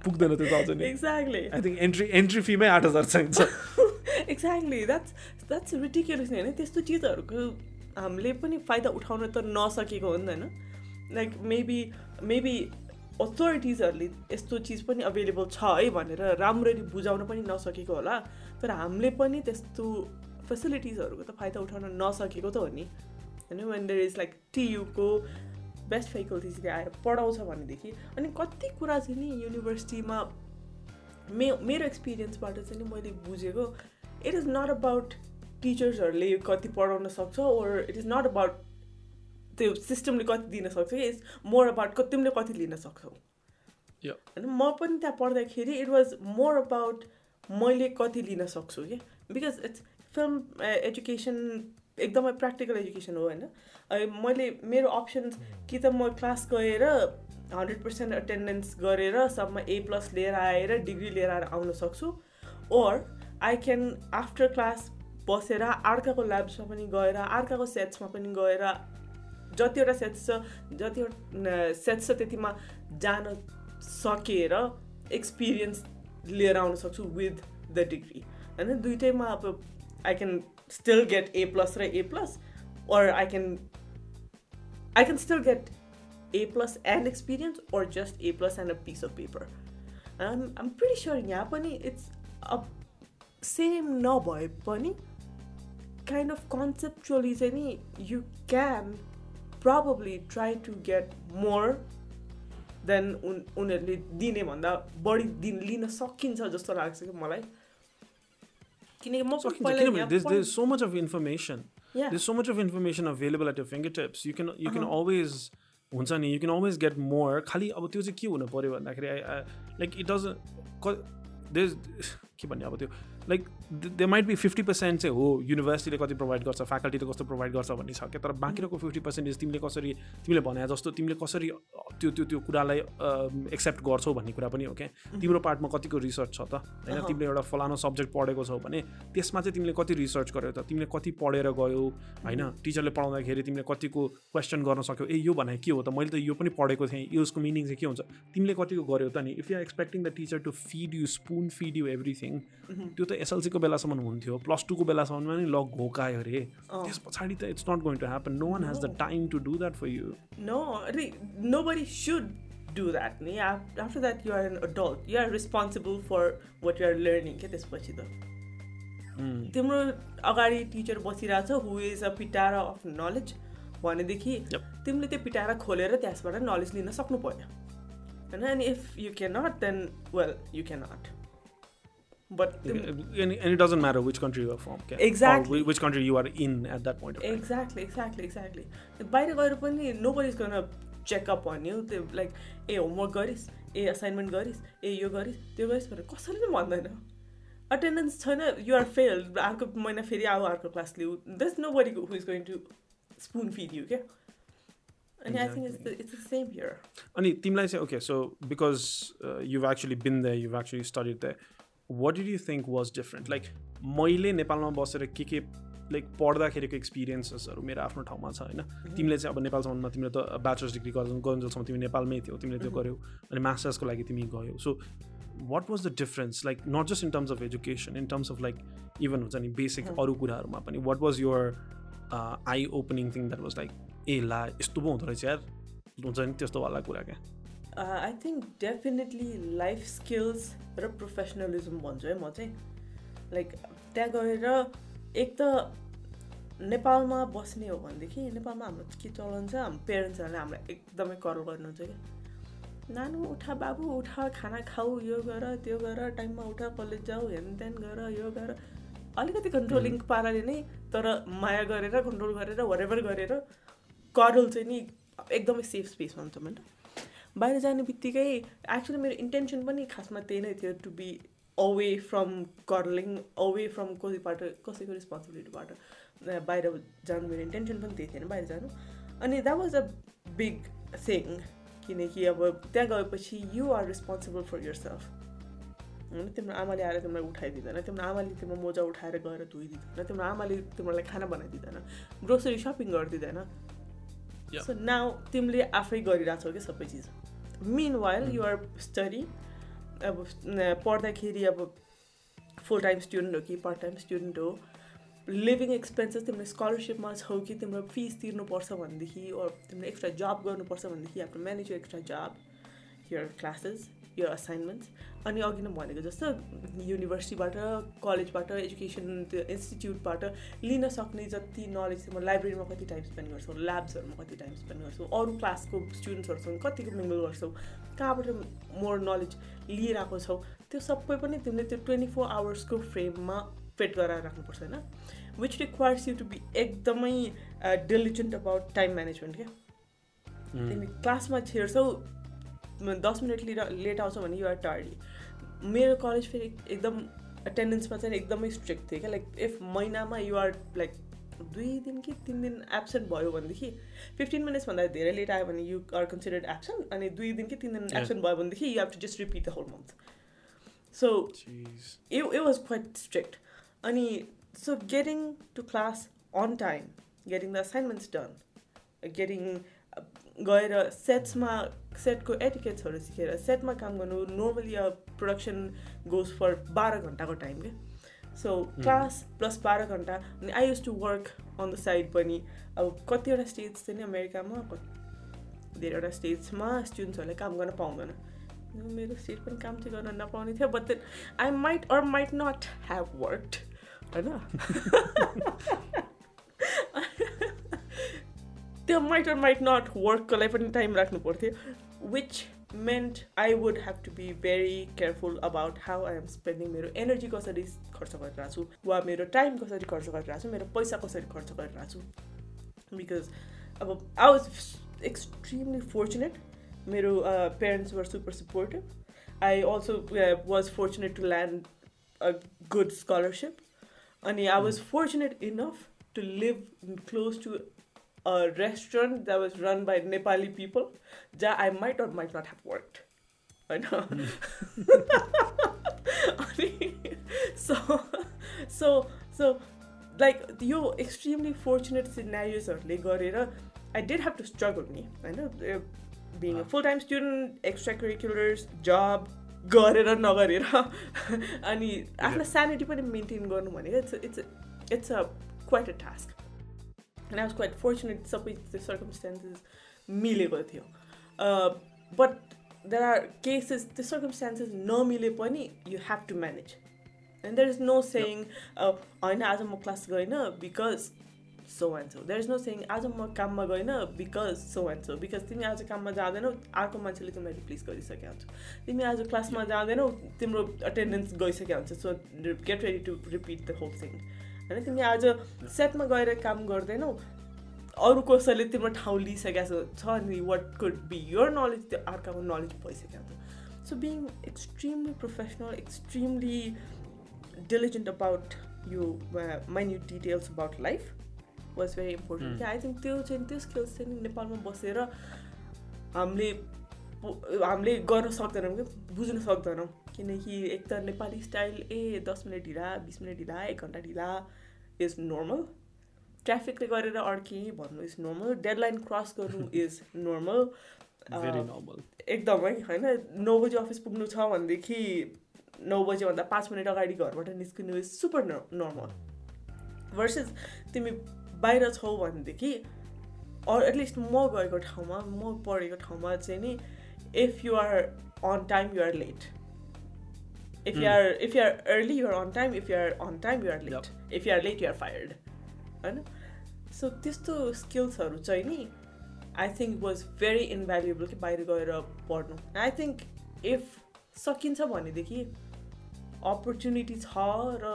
पुग्दैन त्यो त exactly I think entry entry फीमै आठ हजार चाहिन्छ। एक्ज्याक्टली द्याट्स द्याट्स रिटिकुलस नि होइन? त्यस्तो चिजहरूको हामीले पनि फाइदा उठाउन त नसकेको हो नि त होइन? लाइक मेबी मेबी अथोरिटिजहरूले यस्तो चिज पनि अभाइलेबल छ है भनेर राम्ररी बुझाउन पनि नसकेको होला। तर हामीले पनि त्यस्तो फेसिलिटिजहरूको त फाइदा उठाउन नसकेको त हो नि। होइन? वेन देयर इज लाइक टियुको बेस्ट फ्याकल्टिजले आएर पढाउँछ भनेदेखि। अनि कति कुरा चाहिँ नि युनिभर्सिटीमा मे मेरो एक्सपिरियन्सबाट चाहिँ नि मैले बुझेको इट इज नट अबाउट टिचर्सहरूले कति पढाउन सक्छ or it is not about त्यो सिस्टमले कति दिन सक्छ कि इट्स मोर अबाउट क तिमीले कति लिन सक्छौ. होइन? म पनि त्यहाँ पढ्दाखेरि इट वाज मोर अबाउट मैले कति लिन सक्छु कि? बिकज इट्स फिल्म एजुकेसन एकदमै प्र्याक्टिकल एजुकेसन हो होइन? मैले मेरो अप्सन्स कि त म क्लास गएर हन्ड्रेड पर्सेन्ट एटेन्डेन्स गरेर सबमा ए प्लस लिएर आएर डिग्री लिएर आएर आउन सक्छु। Or I can after class बसेर अर्काको ल्याब्समा पनि गएर अर्काको सेट्समा पनि गएर जतिवटा सेट्स छ जतिवटा सेट्स छ त्यतिमा जान सकेर एक्सपिरियन्स लिएर आउन सक्छु विथ द डिग्री होइन दुइटैमा अब I can still get A plus र A plus or I can I can still get A plus and experience or just A plus and a piece of paper. And I'm, I'm pretty sure यहाँ पनि it's a same नभए पनि kind of conceptually चाहिँ नि you can probably try to get more than उन उनीहरूले दिने भन्दा बढी दिन लिन सकिन्छ जस्तो लाग्छ कि मलाई so much of information they so much of information available at your fingertips you can you can always हुन्छ नि you can always get more खालि अब त्यो चाहिँ के हुनु पऱ्यो भन्दाखेरि लाइक इट डज दे के भन्ने अब त्यो like they might be fifty percent चाहिँ हो युनिभर्सिटीले कति प्रोभाइड गर्छ फ्याकल्टीले कस्तो प्रोभाइड गर्छ भन्ने छ क्या? तर बाँकी रहेको फिफ्टी पर्सेन्टेज तिमीले कसरी तिमीले भने जस्तो तिमीले कसरी त्यो त्यो त्यो कुरालाई एक्सेप्ट गर्छौ भन्ने कुरा पनि हो क्या? तिम्रो पार्टमा कतिको रिसर्च छ त? होइन। तिमीले एउटा फलानो सब्जेक्ट पढेको छौ भने त्यसमा चाहिँ तिमीले कति रिसर्च गर्यौ त? तिमीले कति पढेर गयौ? होइन टिचरले पढाउँदाखेरि तिमीले कतिको क्वेसन गर्न सक्यौ? ए यो भने के हो त? मैले त यो पनि पढेको थिएँ। यसको मिनिङ चाहिँ के हुन्छ? तिमीले कतिको गर्यौ त नि? If you are expecting the teacher to feed you spoon feed you everything त्यो त एसएलसीको बेलासम्म हुन्थ्यो प्लस टूको बेलासम्म नि ल घोकायो अरे। त्यस पछाडि त it's not going to happen no one has the. Time to do that for you No, re- nobody should do that. ni. Af- After that, you are an adult. You are responsible for what you are learning. के त्यसपछि त तिम्रो अगाडि teacher बसिरहेछ who is a पिटारा of knowledge भनेदेखि. तिमीले त्यो पिटारा खोलेर त्यसबाट नलेज लिन सक्नु पर्यो होइन अनि if you can not then well you can not but and, and it doesn't matter which country you are from okay? Exactly. or whi- which country you are in at that point of time. Exactly exactly exactly बाहिर गएर पनि nobody is gonna check up भन्यो त्यो like ए homework गरिस् ए assignment गरिस् ए यो गरिस् त्यो गरिस् भनेर कसैले पनि भन्दैन अटेन्डेन्स छैन युआर फेल अर्को महिना फेरि आऊ अर्को क्लास लिऊ दस nobody who is going to spoon feed you क्या अनि I think it's it's the same here अनि तिमीलाई चाहिँ okay so because you've actually been the you've actually studied the what did you think was different like मैले नेपालमा बसेर के के लाइक पढ्दाखेरिको एक्सपिरियन्सेसहरू मेरो आफ्नो ठाउँमा छ होइन? तिमीले चाहिँ अब नेपालसम्ममा तिमीले त ब्याचलर्स डिग्री गर्नुसम्म तिमी नेपालमै थियौ तिमीले त्यो Mhm. गर्यौ अनि मास्टर्सको लागि तिमी गयौ। So what was the difference like not just in terms of education in terms of like even हुन्छ नि बेसिक Mhm. अरू कुराहरूमा पनि what was your eye opening thing that was like a ला यस्तो पो हुँदो रहेछ यार हुन्छ नि त्यस्तोवाला कुरा क्या? I think definitely life skills र प्रोफेसनलिजम भन्छु है म चाहिँ। लाइक त्यहाँ गएर एक त नेपालमा बस्ने हो भनेदेखि नेपालमा हाम्रो के चलन छ? हाम्रो पेरेन्ट्सहरूले हामीलाई एकदमै करल गर्नुहुन्छ कि। नानु उठा बाबु उठा खाना खाऊ यो गर त्यो गर टाइममा उठा कलेज जाऊ हेनतेन गर यो गर। अलिकति कन्ट्रोलिङ पाराले नै तर माया गरेर कन्ट्रोल गरेर वरेभर गरेर करल चाहिँ नि एकदमै सेफ स्पेसमा हुन्छ मैले बाहिर जाने बित्तिकै एक्चुली मेरो इन्टेन्सन पनि खासमा त्यही नै थियो to be away from curling away from कसैबाट कसैको रेस्पोन्सिबिलिटीबाट बाहिर जानु मेरो इन्टेन्सन पनि त्यही थिएन बाहिर जानु। अनि that was a big thing किनकि अब त्यहाँ गएपछि you are responsible for yourself होइन तिम्रो आमाले आएर तिमीलाई उठाइदिँदैन तिम्रो आमाले तिम्रो मोजा उठाएर गएर धोइदिँदैन तिम्रो आमाले तिमीलाई खाना बनाइदिँदैन ग्रोसरी सपिङ गरिदिँदैन. सो नाउ तिमीले आफै गरिरहेछौ कि सबै चिज? Mean while. युआर स्टडी अब पढ्दाखेरि अब फुल टाइम स्टुडेन्ट हो कि पार्ट टाइम स्टुडेन्ट हो लिभिङ एक्सपेन्सेस तिम्रो स्कलरसिपमा छौ कि तिम्रो फिस तिर्नुपर्छ भनेदेखि तिमीले एक्स्ट्रा जब गर्नुपर्छ भनेदेखि आफ्नो manage extra job your classes your assignments अनि अघि नै भनेको जस्तो युनिभर्सिटीबाट कलेजबाट एजुकेसन त्यो इन्स्टिट्युटबाट लिन सक्ने जति नलेज तिम्रो लाइब्रेरीमा कति टाइम स्पेन्ड गर्छौ ल्याब्सहरूमा कति टाइम स्पेन्ड गर्छौ अरू क्लासको स्टुडेन्ट्सहरूसँग कतिको मिङ्गल गर्छौ कहाँबाट मोर नलेज लिएर आएको छौ त्यो सबै पनि तिमीले त्यो ट्वेन्टी फोर आवर्सको फ्रेममा फिट गराएर राख्नुपर्छ होइन? Which requires you to be एकदमै डिलिजेन्ट अबाउट टाइम म्यानेजमेन्ट क्या? तिमी क्लासमा छिर्छौ म दस मिनट लिएर लेट आउँछ भने युआर टार्डी मेरो कलेज फेरि एकदम एटेन्डेन्समा चाहिँ एकदमै स्ट्रिक्ट थियो क्या लाइक इफ महिनामा युआर लाइक दुई दिन कि तिन दिन एब्सेन्ट भयो भनेदेखि फिफ्टिन मिनट्सभन्दा धेरै लेट आयो भने यु आर कन्सिडर्ड एब्सेन्ट अनि दुई दिन कि तिन दिन. एब्सेन्ट भयो भनेदेखि you have to just repeat the whole month so was quite strict. Ani, so getting to class on time, getting the assignments done, uh, getting uh, गएर सेट्समा सेटको एटिकेट्सहरू सिकेर सेटमा काम गर्नु नर्मली प्रोडक्सन गोज फर बाह्र घन्टाको टाइम क्या सो क्लास प्लस बाह्र घन्टा अनि I used to work on the side पनि। अब कतिवटा स्टेट्स चाहिँ नि अमेरिकामा कति धेरैवटा स्टेट्समा स्टुडेन्ट्सहरूले काम गर्न पाउँदैन। मेरो स्टेट पनि काम चाहिँ गर्न नपाउने थियो but then I might or might not have worked होइन? त्यो माइट अर माइट नट वर्ककोलाई पनि टाइम राख्नु पर्थ्यो which meant I would have to be very careful about how I am spending मेरो एनर्जी कसरी खर्च गरिरहेको छु वा मेरो टाइम कसरी खर्च गरिरहेको छु मेरो पैसा कसरी खर्च गरिरहेको छु बिकज अब आई वाज एक्सट्रिमली फोर्चुनेट मेरो parents were super supportive I also was fortunate to land a good scholarship अनि I was fortunate enough to live close to a restaurant that was run by Nepali people that I might or might not have worked. I know. so, so, so, like यो extremely fortunate सिनेरियोजहरूले गरेर I did have to struggle नि होइन being a full time student extra curriculars job गरेर नगरेर अनि आफ्नो स्यानिटी पनि maintain गर्नु भनेको it's it's it's a quite a task and I was quite fortunate सबै त्यो सर्कमस्टान्सेस मिलेको थियो बट देयर आर केसेस त्यो सर्कमस्टान्सेस नमिले पनि you have to manage and there is no saying होइन आज म क्लास गइनँ because so and so there is no saying आज म काममा गइनँ because so and so because तिमी आज काममा जाँदैनौ अर्को मान्छेले तिमीलाई रिप्लेस गरिसकेको हुन्छ तिमी आज क्लासमा जाँदैनौ तिम्रो अटेन्डेन्स गइसकेको हुन्छ so get ready to repeat the whole thing होइन? तिमी आज सेटमा गएर काम गर्दैनौ। अरू कसैले तिम्रो ठाउँ लिइसकेको छ नि what could be your knowledge त्यो अर्काको नलेज भइसकेको छ। So being extremely professional extremely diligent about यो minute details about life was very important I think त्यो चाहिँ त्यो स्किल्स चाहिँ नेपालमा बसेर हामीले हामीले गर्न सक्दैनौँ कि बुझ्न सक्दैनौँ। किनकि एक त नेपाली स्टाइल ए दस मिनट ढिला बिस मिनट ढिला एक घन्टा ढिला। इज नर्मल ट्राफिकले गरेर अड्केँ भन्नु इज नर्मल डेडलाइन क्रस गर्नु इज नर्मल एकदमै होइन? नौ बजी अफिस पुग्नु छ भनेदेखि नौ बजीभन्दा पाँच मिनट अगाडि घरबाट निस्किनु इज सुपर नर्मल भर्सेस तिमी बाहिर छौ भनेदेखि अर एटलिस्ट म गएको ठाउँमा म पढेको ठाउँमा चाहिँ नि if you are on time you are late if you are if you are early you're on time if you are on time you are late if you are late you are fired होइन so त्यस्तो स्किल्सहरू चाहिँ नि I think was very invaluable कि बाहिर गएर पढ्नु। I think if सकिन्छ भनेदेखि अपर्च्युनिटी छ र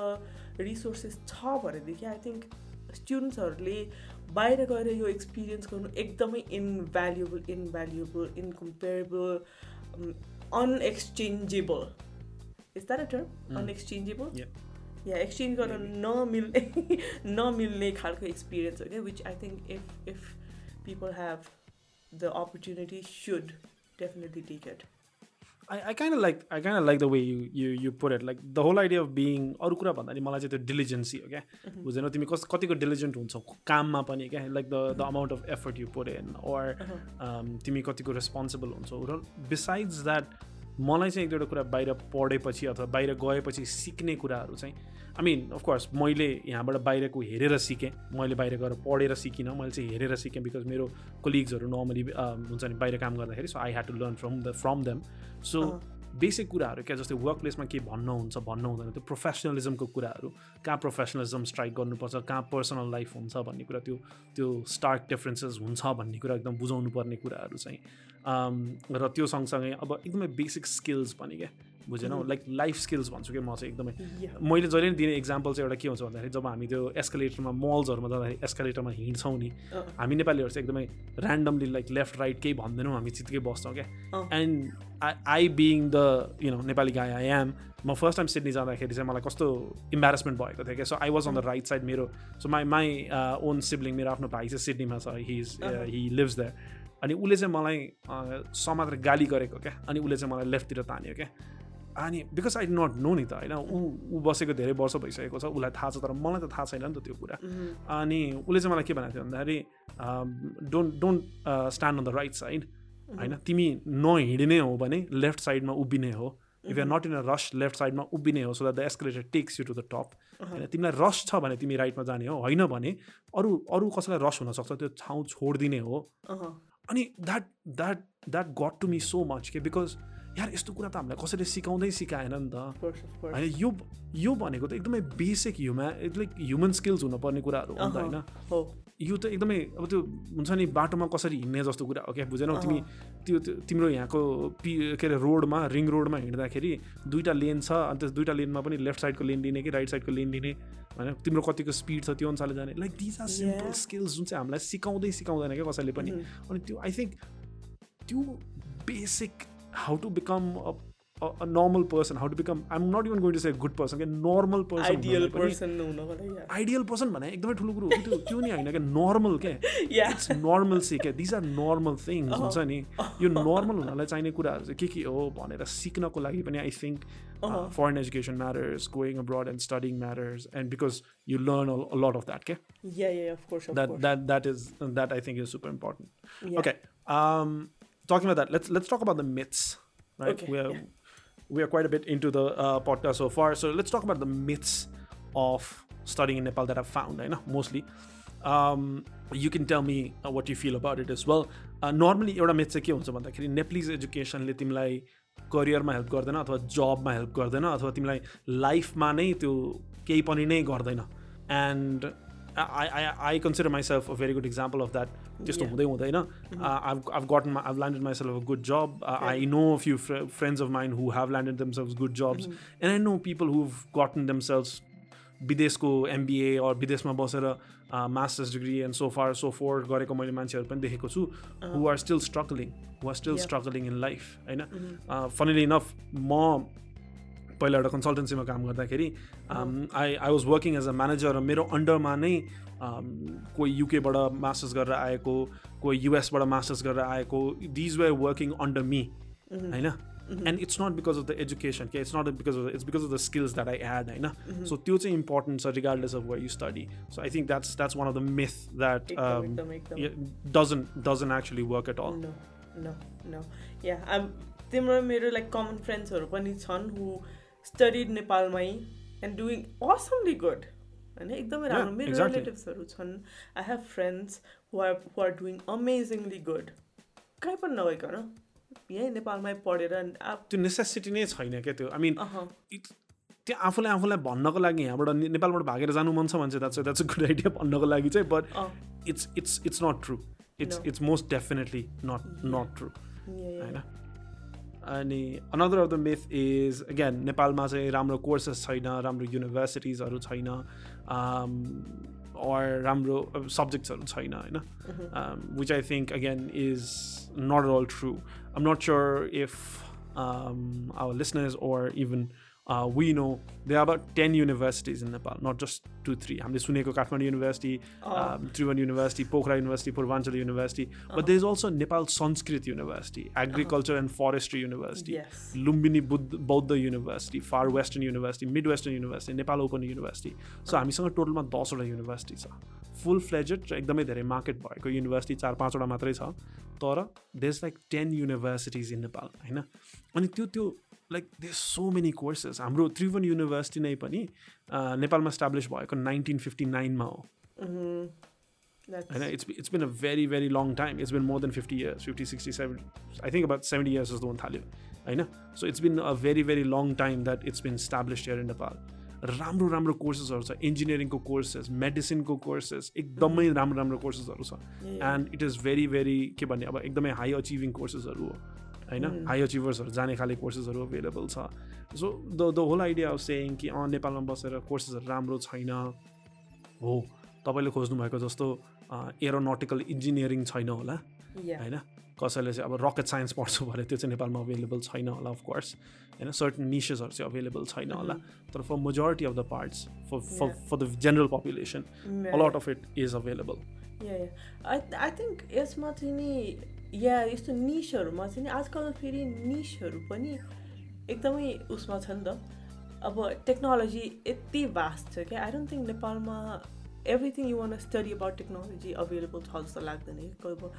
रिसोर्सेस छ भनेदेखि आई थिङ्क स्टुडेन्ट्सहरूले बाहिर गएर यो एक्सपिरियन्स गर्नु एकदमै invaluable invaluable incomparable unexchangeable is that a term unexchangeable yeah exchange गर्न नमिल्ने नमिल्ने खालको एक्सपिरियन्स हो क्या which I think if if people have the opportunity should definitely take it I, I kind of like I kind of like the way you you you put it. Like the whole idea of being अरू कुरा भन्दा नि मलाई चाहिँ त्यो डिलिजेन्सी हो क्या बुझेन तिमी कस कतिको डिलिजेन्ट हुन्छौ? काममा पनि क्या like the the amount of effort you put in or तिमी कतिको रेस्पोन्सिबल हुन्छौ? र बिसाइड्स द्याट मलाई चाहिँ एक दुईवटा कुरा बाहिर पढेपछि अथवा बाहिर गएपछि सिक्ने कुराहरू चाहिँ आई मिन अफकोर्स मैले यहाँबाट बाहिरको हेरेर सिकेँ। मैले बाहिर गएर पढेर सिकिनँ। मैले चाहिँ हेरेर सिकेँ बिकज मेरो कोलिग्सहरू नर्मली हुन्छ नि बाहिर काम गर्दाखेरि so I had to learn from the from them so basic कुराहरू क्या जस्तै वर्क प्लेसमा के भन्नु हुन्छ भन्नु हुँदैन त्यो प्रोफेसनलिजमको कुराहरू। कहाँ प्रोफेसनलिजम स्ट्राइक गर्नुपर्छ कहाँ पर्सनल लाइफ हुन्छ भन्ने कुरा त्यो त्यो स्टार्क डिफ्रेन्सेस हुन्छ भन्ने कुरा एकदम बुझाउनु पर्ने कुराहरू चाहिँ। र त्यो सँगसँगै अब एकदमै बेसिक स्किल्स पनि क्या। बुझेन लाइक लाइफ स्किल्स भन्छु कि म चाहिँ एकदमै। मैले जहिले पनि दिने इक्जाम्पल चाहिँ एउटा के हुन्छ भन्दाखेरि जब हामी त्यो एस्कलेटरमा मल्सहरूमा जाँदाखेरि एस्कलेटरमा हिँड्छौँ नि हामी नेपालीहरू चाहिँ एकदमै ऱ्यान्डमली लाइक लेफ्ट राइट केही भन्दैनौँ हामी चित्तिकै बस्छौँ क्या and I I being the you know Nepali guy I am म फर्स्ट टाइम सिडनी जाँदाखेरि चाहिँ मलाई कस्तो इम्बेरेसमेन्ट भएको थियो क्या so I was on the right side मेरो so my my own sibling मेरो आफ्नो भाइ चाहिँ सिडनीमा छ he is he lives that अनि उसले चाहिँ मलाई समातेर गाली गरेको क्या अनि उसले चाहिँ मलाई लेफ्टतिर तान्यो क्या अनि बिकज आई नट नो नि त होइन? ऊ ऊ बसेको धेरै वर्ष भइसकेको छ उसलाई थाहा छ तर मलाई त थाहा छैन नि त त्यो कुरा। अनि उसले चाहिँ मलाई के भनेको थियो भन्दाखेरि don't don't stand on the right side होइन? तिमी नहिँड्ने हो भने लेफ्ट साइडमा उभिने हो। If are not in a rush left साइडमा उभिने हो so that the escalator takes you to the top होइन? तिमीलाई रस छ भने तिमी राइटमा जाने हो होइन भने अरू अरू कसैलाई रस हुनसक्छ त्यो ठाउँ छोडिदिने हो। अनि that that that got to me so much के बिकज यार यस्तो कुरा त हामीलाई कसैले सिकाउँदै सिकाएन नि त। होइन यो यो भनेको त एकदमै basic human like human skills हुनुपर्ने कुराहरू हो नि त होइन? यो त एकदमै अब त्यो हुन्छ नि बाटोमा कसरी हिँड्ने जस्तो कुरा हो क्या? बुझेनौ तिमी त्यो तिम्रो यहाँको पि के अरे रोडमा रिङ रोडमा हिँड्दाखेरि दुईवटा लेन छ अनि त्यस दुईवटा लेनमा पनि लेफ्ट साइडको लेन लिने कि राइट साइडको लेन लिने होइन तिम्रो कतिको स्पिड छ त्यो अनुसारले जाने। Like these are simple. Skills जुन चाहिँ हामीलाई सिकाउँदै सिकाउँदैन क्या कसैले पनि। अनि त्यो आई थिङ्क त्यो basic how to become a normal person how to become i'm not even going to say good person a normal person ideal हुनलाई पनि- पर्सन हुनको लागि आइडियल पर्सन भने एकदमै ठुलो कुरो हो कि त्यो त्यो नि होइन क्या नर्मल क्या? या इट्स नर्मल सी क्या? दिज आर नर्मल थिङ्स हुन्छ नि यो नर्मल हुनलाई चाहिने कुराहरू चाहिँ के के हो भनेर सिक्नको लागि पनि I think foreign education matters going abroad and studying matters and because you learn a lot of that क्या? Yeah yeah of course of that course that that is that I think is super important. Yeah. Okay. Um, talking about that, let's let's talk about the myths. Right. Okay, We are yeah. we are quite a bit into the uh, podcast so far. So let's talk about the myths of studying in Nepal that I've found. I know mostly. Um, you can tell me uh, what you feel about it as well. Uh, normally एउटा myth चाहिँ के हुन्छ भन्दाखेरि Nepalese एजुकेसनले तिमीलाई करियरमा help गर्दैन अथवा जबमा help गर्दैन अथवा तिमीलाई लाइफमा नै त्यो केही पनि नै गर्दैन and I I I consider myself a very good example of that त्यस्तो Yeah. हुँदै हुँदैन I've I've gotten my, I've landed myself a good job. Uh, I know a few fr- friends of mine who have landed themselves good jobs, and I know people who've gotten themselves विदेशको MBA or विदेशमा बसेर masters degree and so far so forth गरेको मैले मान्छेहरू पनि देखेको छु who are still struggling who are still Yeah. Struggling in life होइन फनिली इनफ म पहिला एउटा कन्सल्टेन्सीमा काम गर्दाखेरि I I was working as a manager र मेरो अन्डरमा नै um, कोही युकेबाट मास्टर्स गरेर आएको कोही युएसबाट मास्टर्स गरेर आएको these were working under me होइन? And it's not because of the education के it's not because of it's because of the skills that I had होइन? सो त्यो चाहिँ इम्पोर्टेन्ट छ regardless of where you study so I think that's that's one of the myth that doesn't doesn't actually work at all yeah तिम्रो मेरो like common फ्रेन्ड्सहरू पनि छन् who studied नेपालमै एन्ड डुइङ असमली गुड होइन एकदमै राम्रो मेरो. रिलेटिभ्सहरू छन्. I have friends who are who are doing amazingly good कहीँ पनि नगइकन यहीँ नेपालमै पढेर त्यो नेसेसिटी नै छैन क्या त्यो? आई मिन त्यो आफूले आफूलाई भन्नको लागि यहाँबाट नेपालबाट भागेर जानु मन छ भने चाहिँ that's that's a good idea भन्नको लागि चाहिँ but it's it's it's not true it's. It's most definitely not not true. होइन अनि another of the myth is again नेपालमा चाहिँ राम्रो कोर्सेस छैन राम्रो युनिभर्सिटिजहरू छैन अर राम्रो सब्जेक्ट्सहरू छैन होइन which I think again is not at all true. I'm not sure if um, our listeners or even uh, we know there are about 10 universities in Nepal, not just two, three. हामीले सुनेको Kathmandu university um, Tribhuvan university Pokhara university Purbanchal university but there is also Nepal Sanskrit university agriculture and forestry university Yes. Lumbini Buddha Bauddha university far western university mid western university Nepal open university so हामीसँग टोटलमा दसवटा university छ फुल fledged र एकदमै धेरै market भएको university चार पाँचवटा मात्रै छ तर there is like ten universities in Nepal होइन अनि त्यो त्यो like there so many courses हाम्रो त्रिभुवन युनिभर्सिटी नै पनि नेपालमा इस्टाब्लिस भएको नाइन्टिन फिफ्टी नाइनमा हो होइन it's it's been a very very long time it's been more than fifty years fifty sixty seven I think about seventy years जस्तो हुन थाल्यो होइन so it's been a very very long time that it's been established here in Nepal राम्रो राम्रो कोर्सेसहरू छ इन्जिनियरिङको courses मेडिसिनको courses एकदमै राम्रो राम्रो कोर्सेसहरू छ. And it is very very के भन्ने अब एकदमै हाई अचिभिङ कोर्सेसहरू हो होइन? हाई अचिभर्सहरू जाने खाले कोर्सेसहरू अभाइलेबल छ। So the the whole idea of saying कि अँ नेपालमा बसेर कोर्सेसहरू राम्रो छैन। हो। तपाईँले खोज्नु भएको जस्तो एरोनोटिकल इन्जिनियरिङ छैन होला. होइन? कसैले चाहिँ अब रकेट साइन्स पढ्छु भने त्यो चाहिँ नेपालमा अभाइलेबल छैन होला अफकोर्स होइन? सर्टन निसेसहरू चाहिँ अभाइलेबल छैन होला। तर for majority of the parts for for. For the general population. A lot of it is available I I think यसमा चाहिँ नि या यस्तो निसहरूमा चाहिँ नि आजकल फेरि निसहरू पनि एकदमै उसमा छ नि त। अब टेक्नोलोजी यति भास्ट छ क्या आई डोन्ट थिङ्क नेपालमा everything you want study about technology available छ जस्तो लाग्दैन। कि अब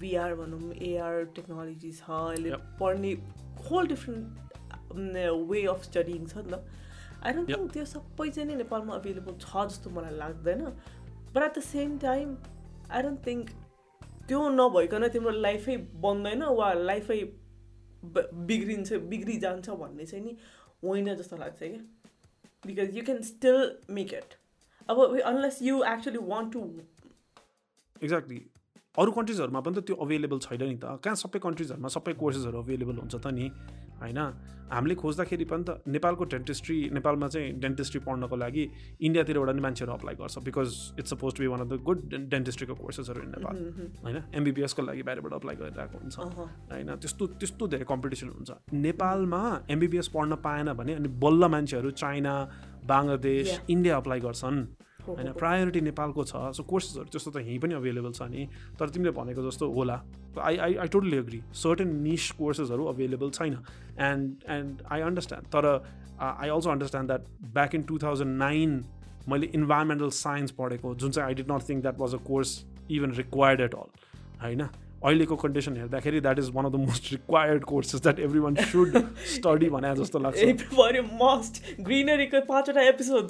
भिआर भनौँ एआर टेक्नोलोजी छ अहिले. पढ्ने whole different way of studying छ नि त आई डोन्ट. थिङ्क त्यो सबै चाहिँ नै नेपालमा अभाइलेबल छ जस्तो मलाई लाग्दैन। But at the same time I don't think त्यो नभइकन तिम्रो लाइफै बन्दैन वा लाइफै बिग्रिन्छ बिग्रिजान्छ भन्ने चाहिँ नि होइन जस्तो लाग्छ क्या। Because you can still make it अब unless you actually want to exactly अरू कन्ट्रिजहरूमा पनि त त्यो अभाइलेबल छैन नि त। कहाँ सबै कन्ट्रिजहरूमा सबै कोर्सेसहरू अभाइलेबल हुन्छ त नि? होइन? हामीले खोज्दाखेरि पनि त नेपालको डेन्टिस्ट्री नेपालमा चाहिँ डेन्टिस्ट्री पढ्नको लागि इन्डियातिरबाट नि मान्छेहरू अप्लाई गर्छ because it's suppose to be one of the good डेन्टिस्ट्रीको कोर्सेसहरू इन नेपाल होइन? एमबिबिएसको लागि बाहिरबाट अप्लाई गरिरहेको हुन्छ होइन? त्यस्तो त्यस्तो धेरै कम्पिटिसन हुन्छ। नेपालमा एमबिबिएस पढ्न पाएन भने अनि बल्ल मान्छेहरू चाइना बङ्गलादेश इन्डिया अप्लाई गर्छन्। होइन प्रायोरिटी नेपालको छ सो कोर्सेसहरू त्यस्तो त यहीँ पनि अभाइलेबल छ नि। तर तिमीले भनेको जस्तो होला। I I I totally agree certain niche कोर्सेसहरू available छैन। एन्ड एन्ड आई अन्डरस्ट्यान्ड तर I also understand that back in two thousand nine मैले इन्भाइरोमेन्टल साइन्स पढेको जुन चाहिँ I did not think that was a course even required at all होइन? अहिलेको condition हेर्दाखेरि that is one of the most required courses that everyone should study भने जस्तो लाग्छ। मस्ट ग्रिनरीको पाँचवटा एपिसोड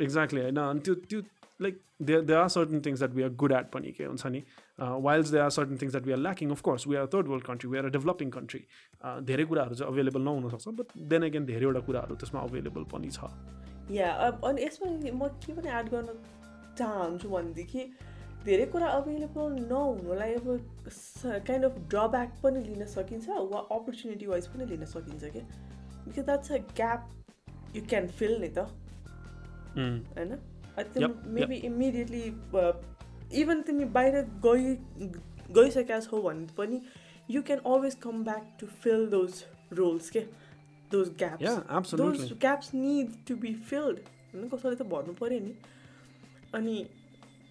एक्ज्याक्टली होइन अनि त्यो त्यो like they they are certain things that we are good at पनि के हुन्छ नि whiles they are certain things that we are lacking of course we are third world country we are a developing country धेरै कुराहरू चाहिँ available नहुनसक्छ but then again धेरैवटा कुराहरू त्यसमा अभाइलेबल पनि छ. या अनि यसमा म के पनि एड गर्न चाहन्छु भनेदेखि धेरै कुरा अभाइलेबल नहुनुलाई अब काइन्ड अफ ड्रब्याक पनि लिन सकिन्छ वा अपर्च्युनिटी वाइज पनि लिन सकिन्छ क्या? Because that's a gap you can fill नि त। होइन त्यो मेबी इमिडिएटली इभन तिमी बाहिर गइ गइसकेका छौ भने पनि you can always come back to fill those roles के those gaps those gaps need to be filled होइन कसैले त भन्नु पऱ्यो नि अनि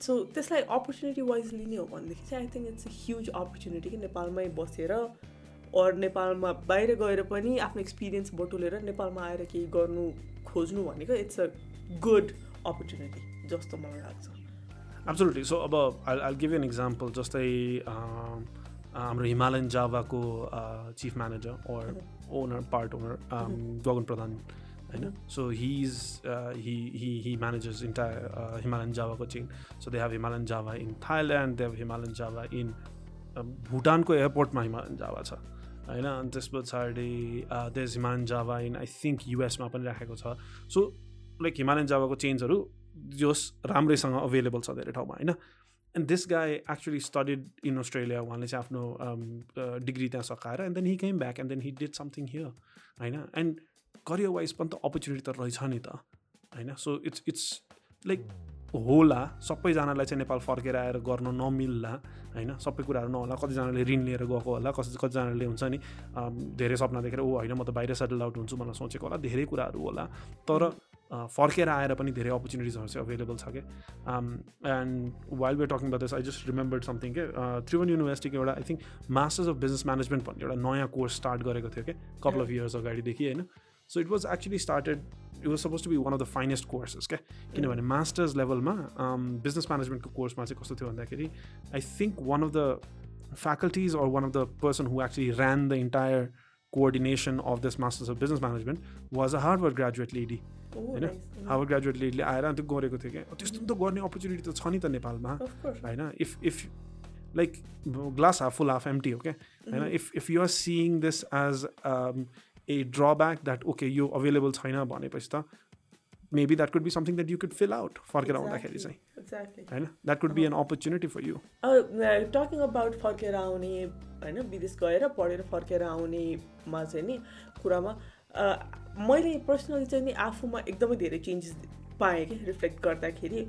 सो त्यसलाई अपर्च्युनिटी वाइज लिने हो भनेदेखि चाहिँ I think it's a huge opportunity कि नेपालमै बसेर अरू नेपालमा बाहिर गएर पनि आफ्नो एक्सपिरियन्स बटुलेर नेपालमा आएर केही गर्नु खोज्नु भनेको इट्स अ गुड अपर्च्युनिटी जस्तो मलाई लाग्छ एब्सोल्युटली सो अब I I give an example जस्तै हाम्रो Himalayan जावाको chief manager or owner part owner Gagan Pradhan होइन? So he is he he he managers entire Himalayan जावाको chain so they have Himalayan Java in Thailand they have Himalayan Java in भुटानको एयरपोर्टमा Himalayan Java छ होइन? अनि त्यस पछाडि देश Himalayan Java in I think युएसमा पनि राखेको छ। सो लाइक हिमालयन जावाको चेन्जहरू जोस राम्रैसँग अभाइलेबल छ धेरै ठाउँमा होइन? And this guy actually studied in Australia उहाँले चाहिँ आफ्नो डिग्री त्यहाँ सकाएर and then he came back and then he did something here होइन? एन्ड करियर वाइज पनि त अपर्च्युनिटी त रहेछ नि त होइन? सो इट्स इट्स लाइक होला सबैजनालाई चाहिँ नेपाल फर्केर आएर गर्न नमिल्ला होइन? सबै कुराहरू नहोला कतिजनाले ऋण लिएर गएको होला कति कतिजनाले हुन्छ नि धेरै सपना देखेर ओ होइन म त बाहिर सेटल आउट हुन्छु भनेर सोचेको होला धेरै कुराहरू होला। तर फर्केर आएर पनि धेरै अपर्च्युनिटिजहरू चाहिँ अभाइलेबल छ क्या and while we talking but I just remember something के? त्रिभुवन युनिभर्सिटीको एउटा I think masters of business management भन्ने एउटा नयाँ कोर्स स्टार्ट गरेको थियो क्या कपाल अफ इयर्स अगाडिदेखि होइन? So it was actually started it was suppose to be one of the finest courses क्या किनभने मास्टर्स लेभलमा बिजनेस म्यानेजमेन्टको कोर्समा चाहिँ कस्तो थियो भन्दाखेरि I think one of the faculties or one of the person who actually ran the entire coordination of this masters of business management was a Harvard graduate lady होइन Harvard graduate लेडीले आएर त्यो गरेको थियो क्या। त्यस्तो त गर्ने अपर्च्युनिटी त छ नि त नेपालमा। होइन? If if like glass half full half empty हो क्या होइन if if you're seeing this as a drawback that okay यो अभाइलेबल छैन भनेपछि त maybe that could be something that you could fill out फर्केर आउँदाखेरि चाहिँ। होइन? That could be an opportunity for you talking about फर्केर आउने होइन? विदेश गएर पढेर फर्केर आउनेमा चाहिँ नि कुरामा मैले पर्सनली चाहिँ नि आफूमा एकदमै धेरै चेन्जेस पाएँ कि रिफ्लेक्ट गर्दाखेरि